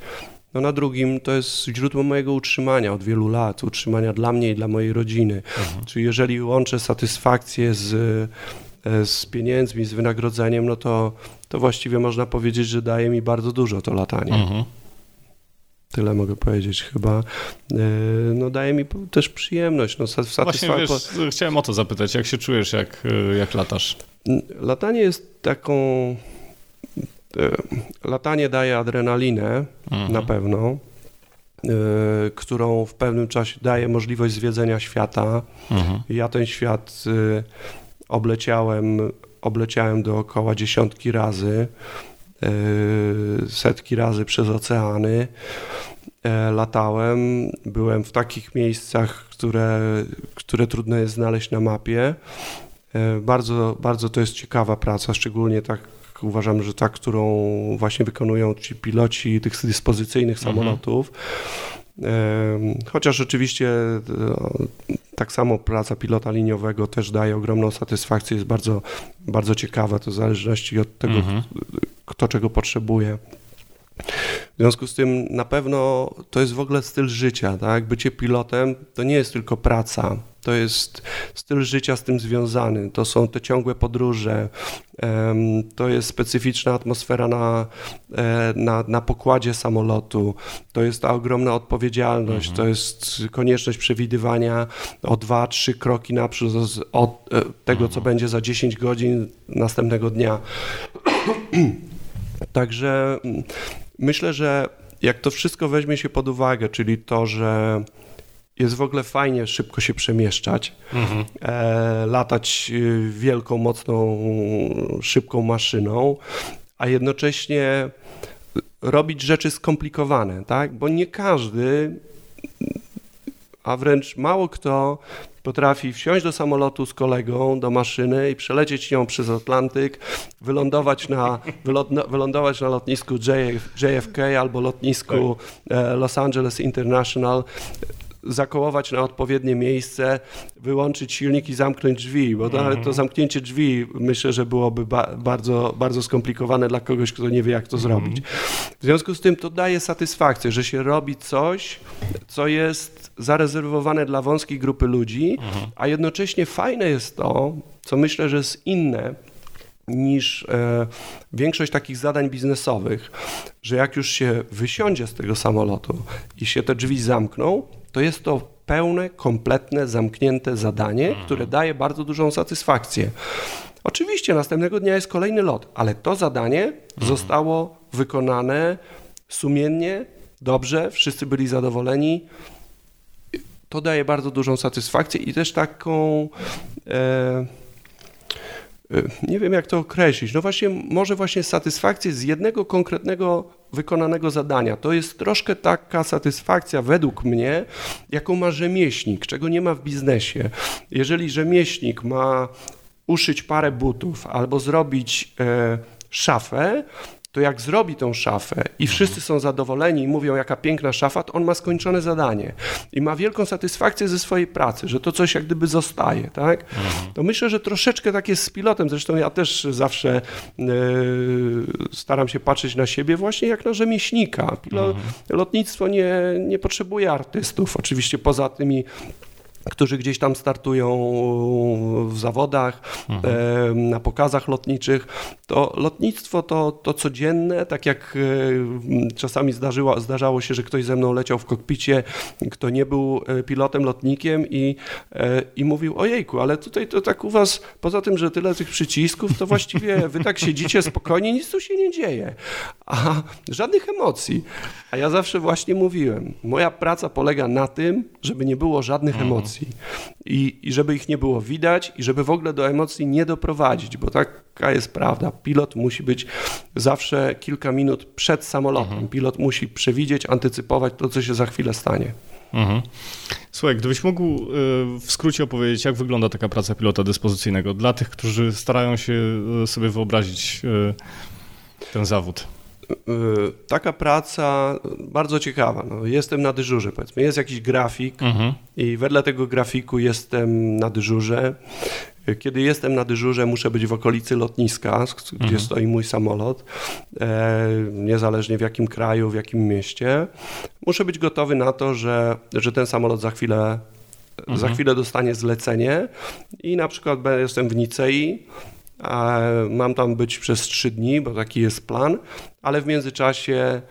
No na drugim to jest źródło mojego utrzymania od wielu lat, utrzymania dla mnie i dla mojej rodziny. Czyli jeżeli łączę satysfakcję z, e, z pieniędzmi, z wynagrodzeniem, no to, to właściwie można powiedzieć, że daje mi bardzo dużo to latanie. Mhm. Tyle mogę powiedzieć chyba. E, No daje mi też przyjemność. No, Właśnie, wiesz, chciałem o to zapytać, jak się czujesz, jak, y, jak latasz? Latanie jest taką. e, Latanie daje adrenalinę Mhm. na pewno, e, którą w pewnym czasie daje możliwość zwiedzenia świata. Mhm. Ja ten świat e, obleciałem, obleciałem dookoła dziesiątki razy, e, setki razy przez oceany. E, Latałem, byłem w takich miejscach, które, które trudno jest znaleźć na mapie. E, Bardzo, bardzo to jest ciekawa praca, szczególnie tak uważam, że ta, którą właśnie wykonują ci piloci tych dyspozycyjnych Mhm. samolotów. Em, Chociaż oczywiście e, tak samo praca pilota liniowego też daje ogromną satysfakcję, jest bardzo, bardzo ciekawa, to w zależności od tego, Mhm. kto czego potrzebuje. W związku z tym na pewno to jest w ogóle styl życia, tak? Bycie pilotem to nie jest tylko praca, to jest styl życia z tym związany, to są te ciągłe podróże, to jest specyficzna atmosfera na, e, na, na pokładzie samolotu, to jest ta ogromna odpowiedzialność, to jest konieczność przewidywania o dwa, trzy kroki naprzód od e, tego, co będzie za 10 godzin następnego dnia. Także myślę, że jak to wszystko weźmie się pod uwagę, czyli to, że jest w ogóle fajnie szybko się przemieszczać, Mhm. e, latać y, wielką, mocną, szybką maszyną, a jednocześnie robić rzeczy skomplikowane, tak? Bo nie każdy, a wręcz mało kto potrafi wsiąść do samolotu z kolegą, do maszyny i przelecieć nią przez Atlantyk, wylądować na, wylądować na lotnisku JF, JFK albo lotnisku e, Los Angeles International, zakołować na odpowiednie miejsce, wyłączyć silnik i zamknąć drzwi, bo to, nawet to mhm. zamknięcie drzwi myślę, że byłoby ba bardzo, bardzo skomplikowane dla kogoś, kto nie wie, jak to zrobić. W związku z tym to daje satysfakcję, że się robi coś, co jest zarezerwowane dla wąskiej grupy ludzi, mhm. a jednocześnie fajne jest to, co myślę, że jest inne niż e, większość takich zadań biznesowych, że jak już się wysiądzie z tego samolotu i się te drzwi zamkną, to jest to pełne, kompletne, zamknięte zadanie, mhm. które daje bardzo dużą satysfakcję. Oczywiście następnego dnia jest kolejny lot, ale to zadanie mhm. zostało wykonane sumiennie, dobrze, wszyscy byli zadowoleni. To daje bardzo dużą satysfakcję i też taką. E, e nie wiem jak to określić, no właśnie, może właśnie satysfakcję z jednego konkretnego wykonanego zadania. To jest troszkę taka satysfakcja według mnie, jaką ma rzemieślnik, czego nie ma w biznesie. Jeżeli rzemieślnik ma uszyć parę butów albo zrobić e, szafę, to jak zrobi tą szafę i wszyscy są zadowoleni i mówią, jaka piękna szafa, to on ma skończone zadanie i ma wielką satysfakcję ze swojej pracy, że to coś jak gdyby zostaje, tak? Mhm. To myślę, że troszeczkę tak jest z pilotem, zresztą ja też zawsze yy, staram się patrzeć na siebie właśnie jak na rzemieślnika. Pilot, mhm. Lotnictwo nie, nie potrzebuje artystów, oczywiście poza tymi którzy gdzieś tam startują w zawodach, mhm. na pokazach lotniczych, to lotnictwo to, to codzienne, tak jak czasami zdarzyło, zdarzało się, że ktoś ze mną leciał w kokpicie, kto nie był e, pilotem, lotnikiem i, e, i mówił, ojejku, ale tutaj to tak u was, poza tym, że tyle tych przycisków, to właściwie wy tak siedzicie spokojnie, nic tu się nie dzieje, a żadnych emocji. A ja zawsze właśnie mówiłem, moja praca polega na tym, żeby nie było żadnych mhm. emocji emocji. I, I żeby ich nie było widać, i żeby w ogóle do emocji nie doprowadzić, bo taka jest prawda. Pilot musi być zawsze kilka minut przed samolotem. Mhm. Pilot musi przewidzieć, antycypować to, co się za chwilę stanie. Mhm. Słuchaj, gdybyś mógł y, w skrócie opowiedzieć, jak wygląda taka praca pilota dyspozycyjnego dla tych, którzy starają się y, sobie wyobrazić y, ten zawód. Y, taka praca bardzo ciekawa. No, jestem na dyżurze, powiedzmy. Jest jakiś grafik mhm. i wedle tego grafiku jestem na dyżurze. Kiedy jestem na dyżurze, muszę być w okolicy lotniska, gdzie mhm. stoi mój samolot, e, niezależnie w jakim kraju, w jakim mieście. Muszę być gotowy na to, że, że ten samolot za chwilę, mhm. za chwilę dostanie zlecenie i na przykład jestem w Nicei, Mam tam być przez trzy dni, bo taki jest plan, ale w międzyczasie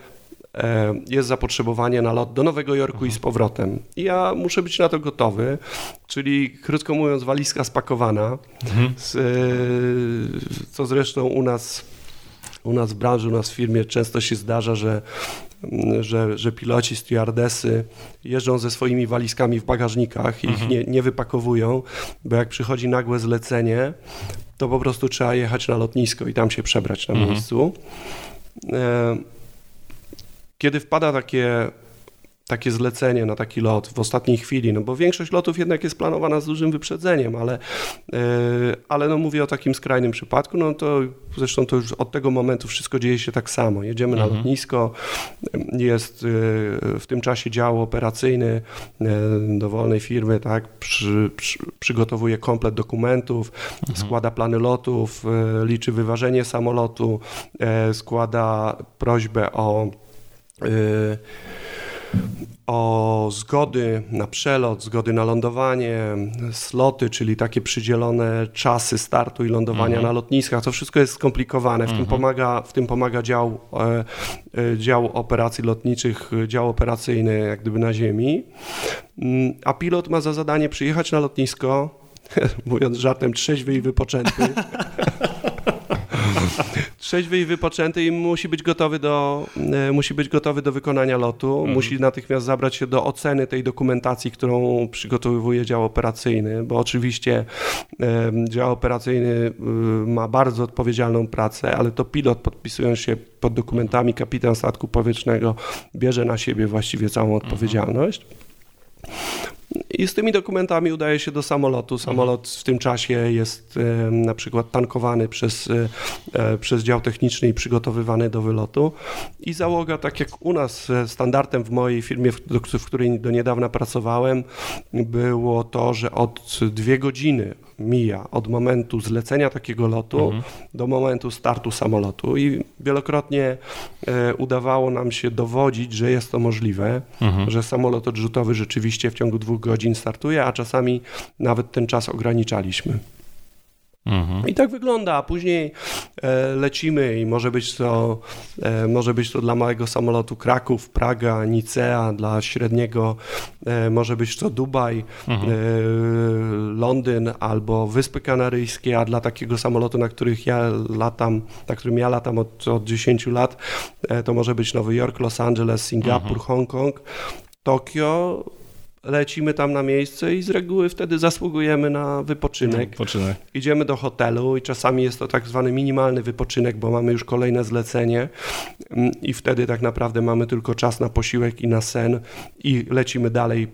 e, jest zapotrzebowanie na lot do Nowego Jorku i z powrotem. I ja muszę być na to gotowy, czyli krótko mówiąc, walizka spakowana, mhm. z, e, co zresztą u nas, u nas w branży, u nas w firmie często się zdarza, że że, że piloci, stewardesy jeżdżą ze swoimi walizkami w bagażnikach i mhm. ich nie, nie wypakowują, bo jak przychodzi nagłe zlecenie, to po prostu trzeba jechać na lotnisko i tam się przebrać na mhm. miejscu. E, kiedy wpada takie takie zlecenie na taki lot w ostatniej chwili, no bo większość lotów jednak jest planowana z dużym wyprzedzeniem, ale, e, ale no mówię o takim skrajnym przypadku, no to zresztą to już od tego momentu wszystko dzieje się tak samo. Jedziemy mhm. na lotnisko, jest e, w tym czasie dział operacyjny e, dowolnej firmy, tak, przy, przy, przygotowuje komplet dokumentów, mhm. składa plany lotów, liczy wyważenie samolotu, składa prośbę o o zgody na przelot, zgody na lądowanie, sloty, czyli takie przydzielone czasy startu i lądowania mhm. na lotniskach. To wszystko jest skomplikowane. W, mhm. tym, pomaga, w tym pomaga dział, e, e, dział operacji lotniczych, dział operacyjny jak gdyby na ziemi. Mm, a pilot ma za zadanie przyjechać na lotnisko, mówiąc żartem, trzeźwy i wypoczęty. trzeźwy i wypoczęty i musi być gotowy do, e, musi być gotowy do wykonania lotu, mhm. musi natychmiast zabrać się do oceny tej dokumentacji, którą przygotowuje dział operacyjny, bo oczywiście dział operacyjny y, ma bardzo odpowiedzialną pracę, ale to pilot podpisując się pod dokumentami, kapitan statku powietrznego bierze na siebie właściwie całą mhm. I z tymi dokumentami udaje się do samolotu. Samolot w tym czasie jest e, na przykład tankowany przez, e, e, przez dział techniczny i przygotowywany do wylotu. I załoga, tak jak u nas, standardem w mojej firmie, w której do niedawna pracowałem, było to, że od dwie godziny mija od momentu zlecenia takiego lotu mhm. do momentu startu samolotu i wielokrotnie e, udawało nam się dowodzić, że jest to możliwe, mhm. że samolot odrzutowy rzeczywiście w ciągu dwóch godzin startuje, a czasami nawet ten czas ograniczaliśmy. Mhm. I tak wygląda, a później e, lecimy i może być to e, może być to dla małego samolotu Kraków, Praga, Nicea, dla średniego e, może być to Dubaj, mhm. Londyn albo Wyspy Kanaryjskie, a dla takiego samolotu, na których ja latam, na którym ja latam od, od 10 lat, to może być Nowy Jork, Los Angeles, Singapur, mhm. Hongkong, Tokio, lecimy tam na miejsce i z reguły wtedy zasługujemy na wypoczynek. wypoczynek. Idziemy do hotelu i czasami jest to tak zwany minimalny wypoczynek, bo mamy już kolejne zlecenie mm, i wtedy tak naprawdę mamy tylko czas na posiłek i na sen i lecimy dalej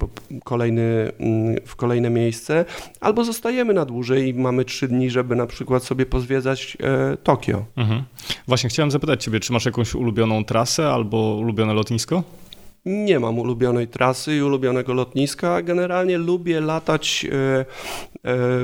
kolejny, mm, w kolejne miejsce, albo zostajemy na dłużej i mamy trzy dni, żeby na przykład sobie pozwiedzać e, Tokio. Mhm. Właśnie chciałem zapytać Ciebie, czy masz jakąś ulubioną trasę albo ulubione lotnisko? Nie mam ulubionej trasy i ulubionego lotniska. Generalnie lubię latać e, e,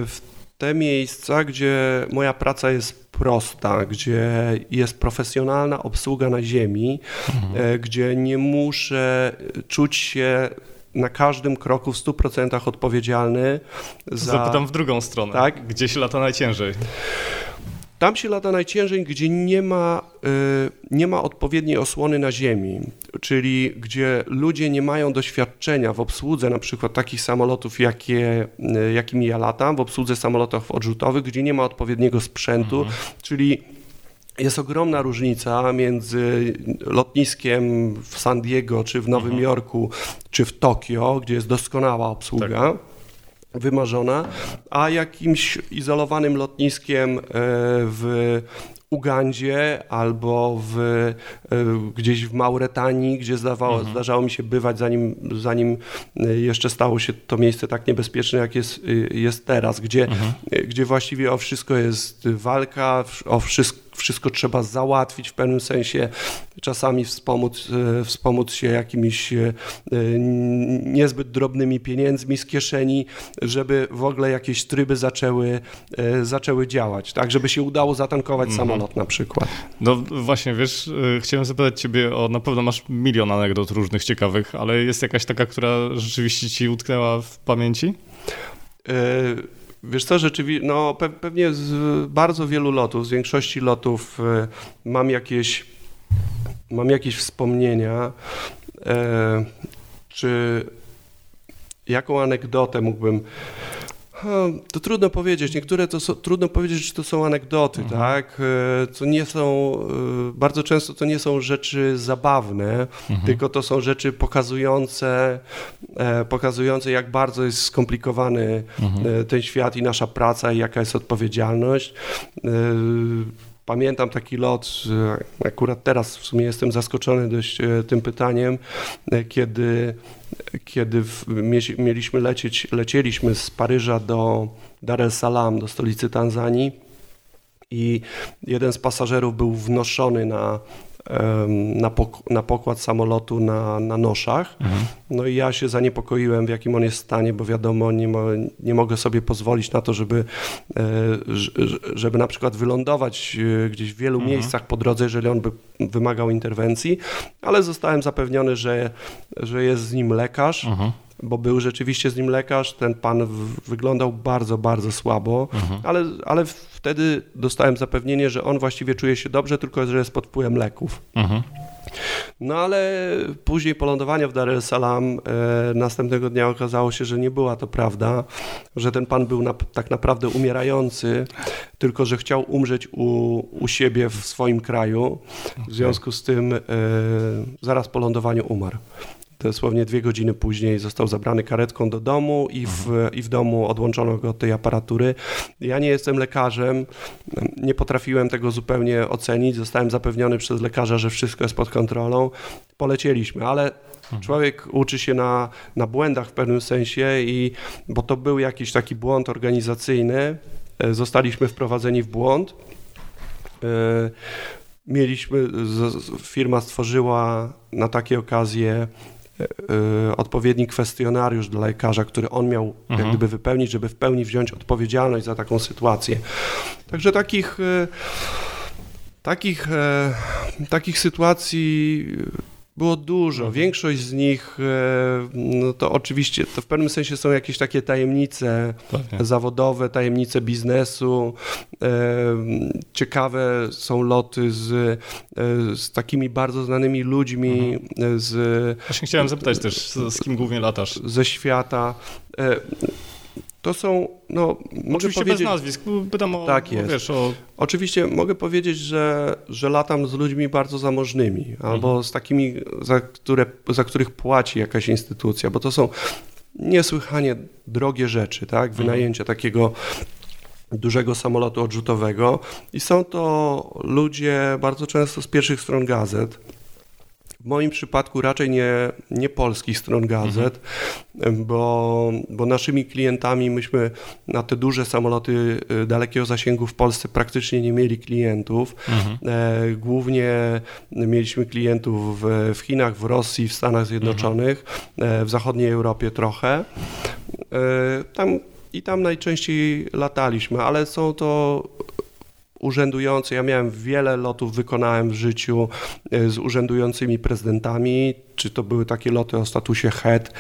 w te miejsca, gdzie moja praca jest prosta, gdzie jest profesjonalna obsługa na ziemi, mhm. E, gdzie nie muszę czuć się na każdym kroku w 100% odpowiedzialny za... Zapytam w drugą stronę. Tak? Gdzie się lata najciężej? Tam się lata najciężej, gdzie nie ma, y, nie ma odpowiedniej osłony na ziemi, czyli gdzie ludzie nie mają doświadczenia w obsłudze na przykład takich samolotów, jakie, y, jakimi ja latam, w obsłudze samolotów odrzutowych, gdzie nie ma odpowiedniego sprzętu, mhm. czyli jest ogromna różnica między lotniskiem w San Diego, czy w Nowym mhm. Jorku, czy w Tokio, gdzie jest doskonała obsługa. Tak wymarzona, a jakimś izolowanym lotniskiem e, w Ugandzie albo w, e, gdzieś w Mauretanii, gdzie zdawało, mhm. zdarzało mi się bywać, zanim, zanim e, jeszcze stało się to miejsce tak niebezpieczne, jak jest, jest teraz, gdzie, mhm. gdzie właściwie o wszystko jest walka, o wszystko wszystko trzeba załatwić w pewnym sensie, czasami wspomóc, e, wspomóc się jakimiś e, niezbyt drobnymi pieniędzmi z kieszeni, żeby w ogóle jakieś tryby zaczęły, e, zaczęły działać, tak, żeby się udało zatankować mhm. samolot na przykład. No właśnie, wiesz, chciałem zapytać ciebie o, na pewno masz milion anegdot różnych ciekawych, ale jest jakaś taka, która rzeczywiście ci utknęła w pamięci? Wiesz co, rzeczywiście, no pe pewnie z bardzo wielu lotów, z większości lotów y, mam jakieś, mam jakieś wspomnienia, e, czy jaką anegdotę mógłbym to trudno powiedzieć. Niektóre to są, trudno powiedzieć, że to są anegdoty, mhm. tak? To e, nie są, e, bardzo często to nie są rzeczy zabawne, mhm. tylko to są rzeczy pokazujące, e, pokazujące jak bardzo jest skomplikowany mhm. ten świat i nasza praca i jaka jest odpowiedzialność. Pamiętam taki lot, akurat teraz w sumie jestem zaskoczony dość tym pytaniem, kiedy kiedy w, mieliśmy lecieć, lecieliśmy z Paryża do Dar es Salaam, do stolicy Tanzanii i jeden z pasażerów był wnoszony na na, pok na pokład samolotu na, na noszach. Mhm. No i ja się zaniepokoiłem, w jakim on jest stanie, bo wiadomo, nie, mo nie mogę sobie pozwolić na to, żeby, e, żeby na przykład wylądować e, gdzieś w wielu mhm. miejscach po drodze, jeżeli on by wymagał interwencji, ale zostałem zapewniony, że, że jest z nim lekarz. Mhm bo był rzeczywiście z nim lekarz. Ten pan wyglądał bardzo, bardzo słabo, mhm. ale, ale wtedy dostałem zapewnienie, że on właściwie czuje się dobrze, tylko że jest pod wpływem leków. Mhm. No ale później po lądowaniu w Dar es Salaam e, następnego dnia okazało się, że nie była to prawda, że ten pan był na, tak naprawdę umierający, tylko że chciał umrzeć u, u siebie w swoim kraju. W związku z tym e, zaraz po lądowaniu umarł. Dosłownie dwie godziny później został zabrany karetką do domu i w, mhm. i w domu odłączono go od tej aparatury. Ja nie jestem lekarzem, nie potrafiłem tego zupełnie ocenić. Zostałem zapewniony przez lekarza, że wszystko jest pod kontrolą. Polecieliśmy, ale mhm. człowiek uczy się na, na błędach w pewnym sensie, i, bo to był jakiś taki błąd organizacyjny. E, zostaliśmy wprowadzeni w błąd. E, mieliśmy, firma stworzyła na takie okazje odpowiedni kwestionariusz dla lekarza, który on miał mhm. jak gdyby wypełnić, żeby w pełni wziąć odpowiedzialność za taką sytuację. Także takich, y, takich, e, takich sytuacji było dużo. Mhm. Większość z nich e, no to oczywiście to w pewnym sensie są jakieś takie tajemnice Pewnie. zawodowe, tajemnice biznesu. E, ciekawe są loty z, e, z takimi bardzo znanymi ludźmi. Mhm. Z, Właśnie chciałem zapytać też, z kim głównie latasz? Ze świata. To są, no, mogę Oczywiście powiedzieć... bez nazwisk, pytam o, tak jest. Wiesz, o... Oczywiście mogę powiedzieć, że, że latam z ludźmi bardzo zamożnymi, mhm. albo z takimi, za, które, za których płaci jakaś instytucja, bo to są niesłychanie drogie rzeczy, tak? Wynajęcie mhm. takiego dużego samolotu odrzutowego i są to ludzie bardzo często z pierwszych stron gazet, w moim przypadku raczej nie, nie polskich stron gazet, mhm. bo, bo naszymi klientami myśmy na te duże samoloty y, dalekiego zasięgu w Polsce praktycznie nie mieli klientów. Mhm. E, głównie mieliśmy klientów w, w Chinach, w Rosji, w Stanach Zjednoczonych, mhm. e, w zachodniej Europie trochę. E, tam, I tam najczęściej lataliśmy, ale są to urzędujący. Ja miałem wiele lotów, wykonałem w życiu e, z urzędującymi prezydentami. Czy to były takie loty o statusie head,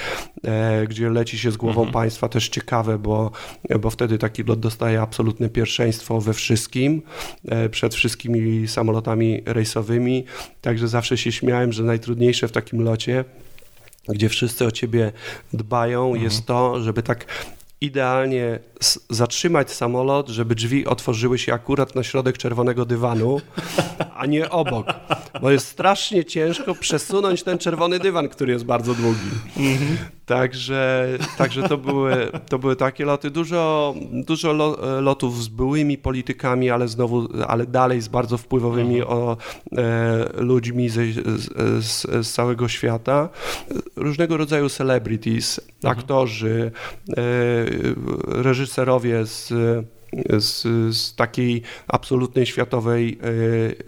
e, gdzie leci się z głową mhm. państwa, też ciekawe, bo, bo wtedy taki lot dostaje absolutne pierwszeństwo we wszystkim, e, przed wszystkimi samolotami rejsowymi. Także zawsze się śmiałem, że najtrudniejsze w takim locie gdzie wszyscy o ciebie dbają, mhm. jest to, żeby tak idealnie zatrzymać samolot, żeby drzwi otworzyły się akurat na środek czerwonego dywanu, a nie obok, bo jest strasznie ciężko przesunąć ten czerwony dywan, który jest bardzo długi. Także, także to, były, to były takie loty. Dużo, dużo lotów z byłymi politykami, ale znowu, ale dalej z bardzo wpływowymi mhm. o, e, ludźmi z, z, z, całego świata. Różnego rodzaju celebrities, mhm. aktorzy, e, reżyserowie z z, z, takiej absolutnej światowej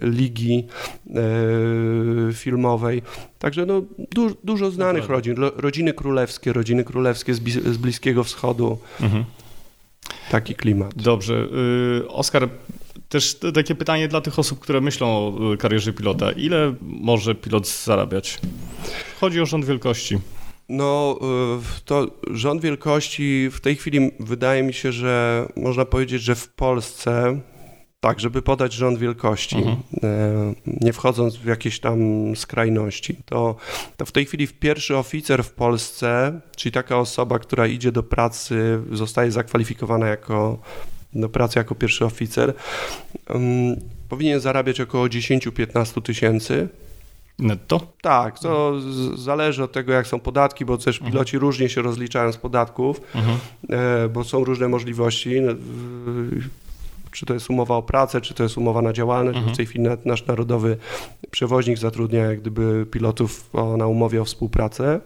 e, ligi e, filmowej. Także no, du, dużo znanych rodzin, rodziny królewskie, rodziny królewskie z, z Bliskiego Wschodu. Mhm. Taki klimat. Dobrze. Y, Oskar, też takie pytanie dla tych osób, które myślą o karierze pilota. Ile może pilot zarabiać? Chodzi o rząd wielkości. No, y, to rząd wielkości w tej chwili wydaje mi się, że można powiedzieć, że w Polsce, tak, żeby podać rząd wielkości, mhm. E, nie wchodząc w jakieś tam skrajności, to, to w tej chwili pierwszy oficer w Polsce, czyli taka osoba, która idzie do pracy, zostaje zakwalifikowana jako do pracy jako pierwszy oficer, um, powinien zarabiać około 10-15 tysięcy Netto? Tak, to zależy od tego, jak są podatki, bo też mhm. piloci mhm. różnie się rozliczają z podatków, mhm. e, bo są różne możliwości. Czy to jest umowa o pracę, czy to jest umowa na działalność. Mhm. W tej chwili nasz narodowy przewoźnik zatrudnia jak gdyby pilotów na umowie o współpracę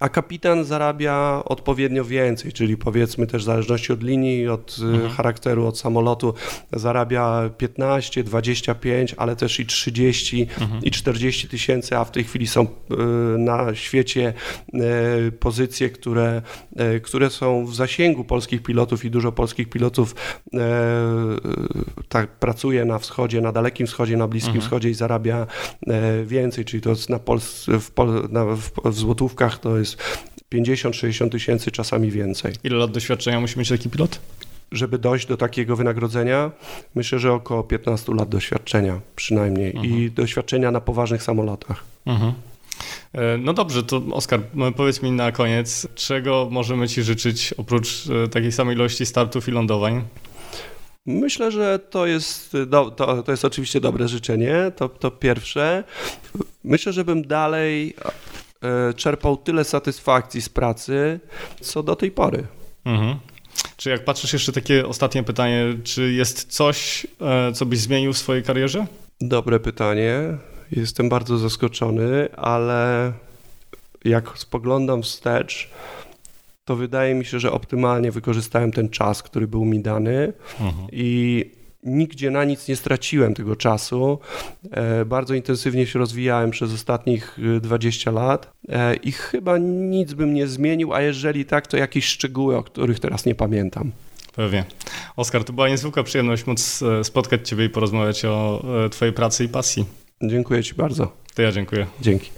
a kapitan zarabia odpowiednio więcej, czyli powiedzmy też w zależności od linii, od y, mhm. charakteru, od samolotu, zarabia 15, 25, ale też i 30 mhm. i 40 tysięcy, a w tej chwili są y, na świecie y, pozycje, które, które są w zasięgu polskich pilotów i dużo polskich pilotów tak pracuje na wschodzie, na Dalekim Wschodzie, na Bliskim mhm. Wschodzie i zarabia więcej, czyli to na, Pols w, Pol na, w, w złotówkach to jest jest 50-60 tysięcy, czasami więcej. Ile lat doświadczenia musi mieć taki pilot? Żeby dojść do takiego wynagrodzenia, myślę, że około 15 lat doświadczenia przynajmniej mhm. i doświadczenia na poważnych samolotach. Mhm. E, no dobrze, to Oskar, powiedz mi na koniec, czego możemy Ci życzyć oprócz e, takiej samej ilości startów i lądowań? Myślę, że to jest, do, to, to jest oczywiście dobre życzenie, to, to pierwsze. Myślę, żebym dalej e, czerpał tyle satysfakcji z pracy, co do tej pory. Mhm. Czy jak patrzysz jeszcze takie ostatnie pytanie, czy jest coś, e, co byś zmienił w swojej karierze? Dobre pytanie. Jestem bardzo zaskoczony, ale jak spoglądam wstecz, to wydaje mi się, że optymalnie wykorzystałem ten czas, który był mi dany mhm. i nigdzie na nic nie straciłem tego czasu. E, bardzo intensywnie się rozwijałem przez ostatnich 20 lat e, i chyba nic bym nie zmienił, a jeżeli tak, to jakieś szczegóły, o których teraz nie pamiętam. Pewnie. Oskar, to była niezwykła przyjemność móc e, spotkać Ciebie i porozmawiać o Twojej pracy i pasji. Dziękuję Ci bardzo. To ja dziękuję. Dzięki.